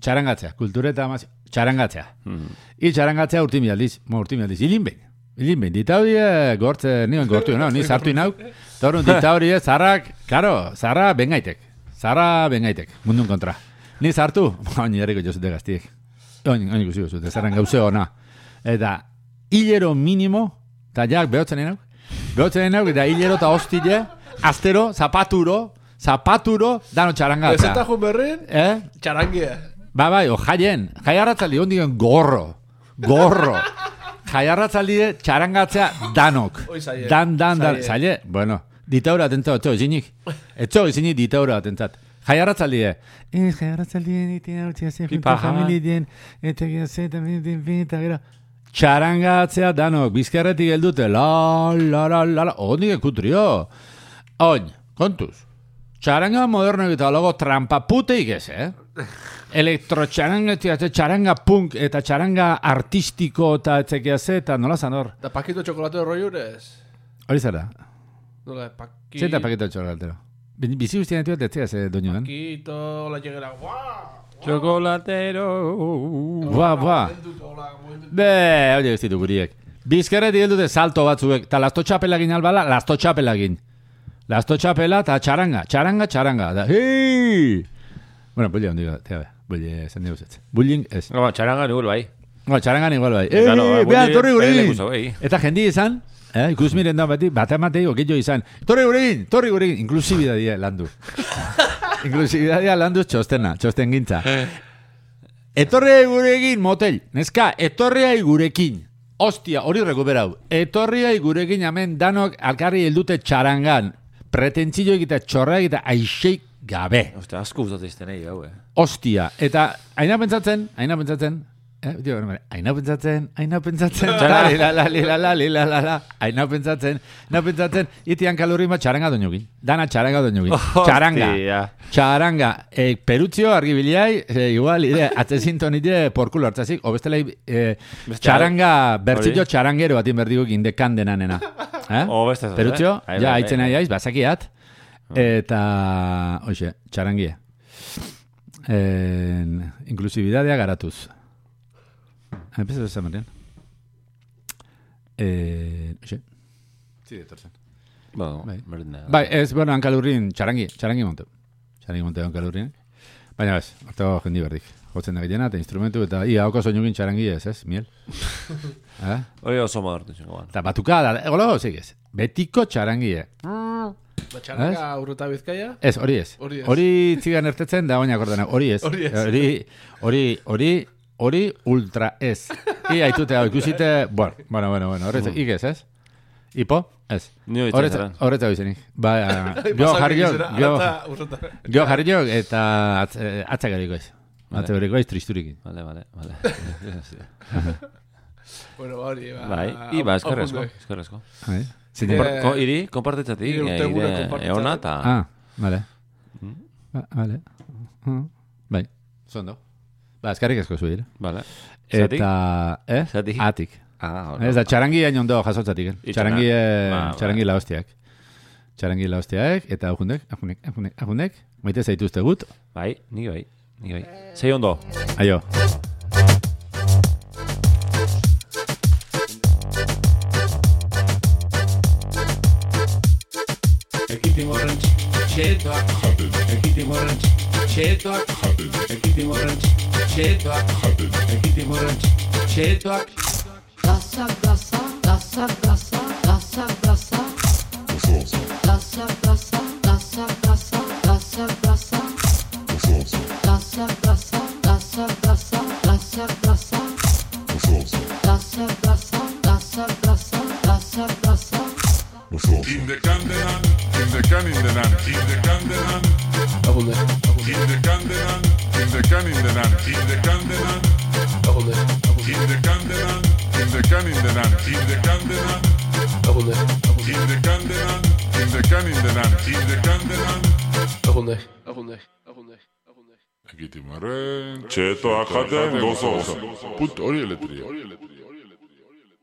txarangatzea, kultureta amaz, txarangatzea. Mm. I txarangatzea urtimi aldiz, mo urtimi aldiz, hilin behin. Hilin behin, dita hori eh, gortze, nioen gortu, no? ni sartu inauk. Eta hori, dita hori, eh, zarrak, karo, zarra bengaitek. Zarra bengaitek, mundun kontra. Ni sartu, oin jarriko jozute gaztiek. Oin, oin ikusiko zute, zarran gauze ona. Eta, hilero minimo, eta jak behotzen inauk, behotzen inauk, eta hilero eta hostile, astero, zapaturo, zapaturo, dano txarangatzea. Ezeta jun berrin, Eh? txarangia. Ba, bai, o jaien, jaiarratzaldi ondigen gorro, gorro. Jaiarratzaldi txarangatzea danok. Zaie. Dan, dan, dan, Zaie. zaile, bueno, ditaura atentzat, etxo, ezinik. Etxo, ezinik ditaura atentzat. Jaiarratzaldi, ez, jaiarratzaldi, ditia, utzia, ze, junta, Pipaja. familien, eta gira, ze, eta, eta, eta, gero. Txarangatzea danok, bizkarretik geldute, la, la, la, la, la, ondik ekutrio. Oin, kontuz, txaranga moderno eta logo trampa ez, eh? Elektrotxaranga, txaranga punk eta txaranga artistiko eta etzekia ze, eta nola zan hor? Da pakito txokolate roiurez. Hori zara, Nola, paki... zeta paketa txokolatero. Bi- Bizi guztien atu etzea ze doinu den. Pakito, la llegera, guau! Chocolatero. Ba, ba. Be, hori ez ditu guriek. Bizkarretik dute salto batzuek, eta lasto txapelagin albala, lasto txapelagin. Lasto txapela eta txaranga, txaranga, txaranga. Da, hei! Bueno, pues ya, digo, tea, Bullying, esan dugu. Bullying, ez. No, txarangan igual bai. No, txarangan igual bai. Eh, claro, Eh, bullying torri bai. Eta jendi izan, eh, ikus miren da bati, bat ematei oketxo izan. Torri gurekin, torri gurekin. Inklusibidadia landu. Inklusibidadia landu txostena, txosten gintza. Etorriai gurekin, motel. Neska, etorriai gurekin. Ostia, hori rekuperau. Etorriai gurekin hemen danok alkarri heldute txarangan. Pretentzio egita, txorra egita, aixeik gabe. Oste, asko guztat izten hau, eh. Ostia, eta aina pentsatzen, aina pentsatzen, eh, dio, aina pentsatzen, aina pentsatzen, Txara. la, la, la, la, la, la, la, la, aina pentsatzen, aina pentsatzen, itian kalorri ma txaranga doinugin, dana txaranga doinugin, txaranga, Hostia. txaranga, e, perutzio argibiliai, e, igual, ide, atzezinton ide porkulo hartzazik, o bestela, e, Beste- txaranga, bertzio Hori. txarangero batin berdigo indekan denanena. Eh? O beste Perutzio, eh? Bai, ja, bai, haitzen nahi bai. aiz, bazakiat. Eta, hoxe, txarangie. En, inklusibidadea garatuz. Empezatu esan berrian. Eh, hoxe. Zide, etortzen. Bueno, Bai. da. Bai, ez, bueno, hankalurrin, txarangi, txarangi monte. Txarangi monte hankalurrin. Baina ez, ortego jendi berdik. Jotzen da eta instrumentu, eta ia, hauko soinugin txarangi ez, ez, miel. eh? Hori oso modertu zen, goban. Eta batuka, da, egolo, ez. Betiko txarangie. Batxaranga urruta bizkaia. Ez, hori ez. Hori ez. Hori txigan ertetzen da oinak ordena. Hori ez. Hori ez. Hori, hori, hori, hori ultra ez. I haitute hau ikusite, bueno, bueno, bueno, bueno, horretz, ik ez, ez? Ipo? Ez. Ni hori Horretz, txaran. horretz hau izenik. Ba, jo jarri jo, jo, jo jarri jo, eta eh, atzagariko ez. Vale. Atzagariko ez tristurikin. Vale, vale, vale. Bueno, hori, ba. bai, i ba, eskerrezko, eskerrezko. Bai. Zein- Eh, ko- Iri, kompartetzatik, nire urte eh, gure eona eta... Ah, vale. Mm. Ba, vale. Mm. Bai. Zondo. Ba, eskarrik asko zuhir. Vale. Zatik? Eta, eh? Zatik? Atik. Ah. Ez da, txarangi hain ondo jasotzatik. Eh? Txarangi, eh, Ba, txarangi laostiak. Txarangi laostiak, eta ahundek, ahundek, ahundek, ahundek, maite zaituzte gut. Bai, ni bai, ni bai. Zei ondo. Aio. Ekiti morren txetoak jaten Ekiti morren txetoak jaten Ekiti morren txetoak jaten Ekiti morren txetoak Gasa, gasa, gasa, gasa, gasa, gasa. Gasa, gasa, gasa, gasa, gasa, gasa. Gasa, gasa, gasa, gasa, gasa, gasa. Gasa, gasa, gasa, gasa, gasa, gasa. In the Candenan, in the can in the nan, in the Candenan, Agunde, in the Candenan, in the can in the nan, in the Candenan, agunde, in the Candenan, in the can in the nan, in the Candenan, agunde, in the Candenan, in the can in the nan, in the Candenan. agunde, agunde, agunde, agunde. Egitimarren, txetoak jaten gozoz. Put hori eletria.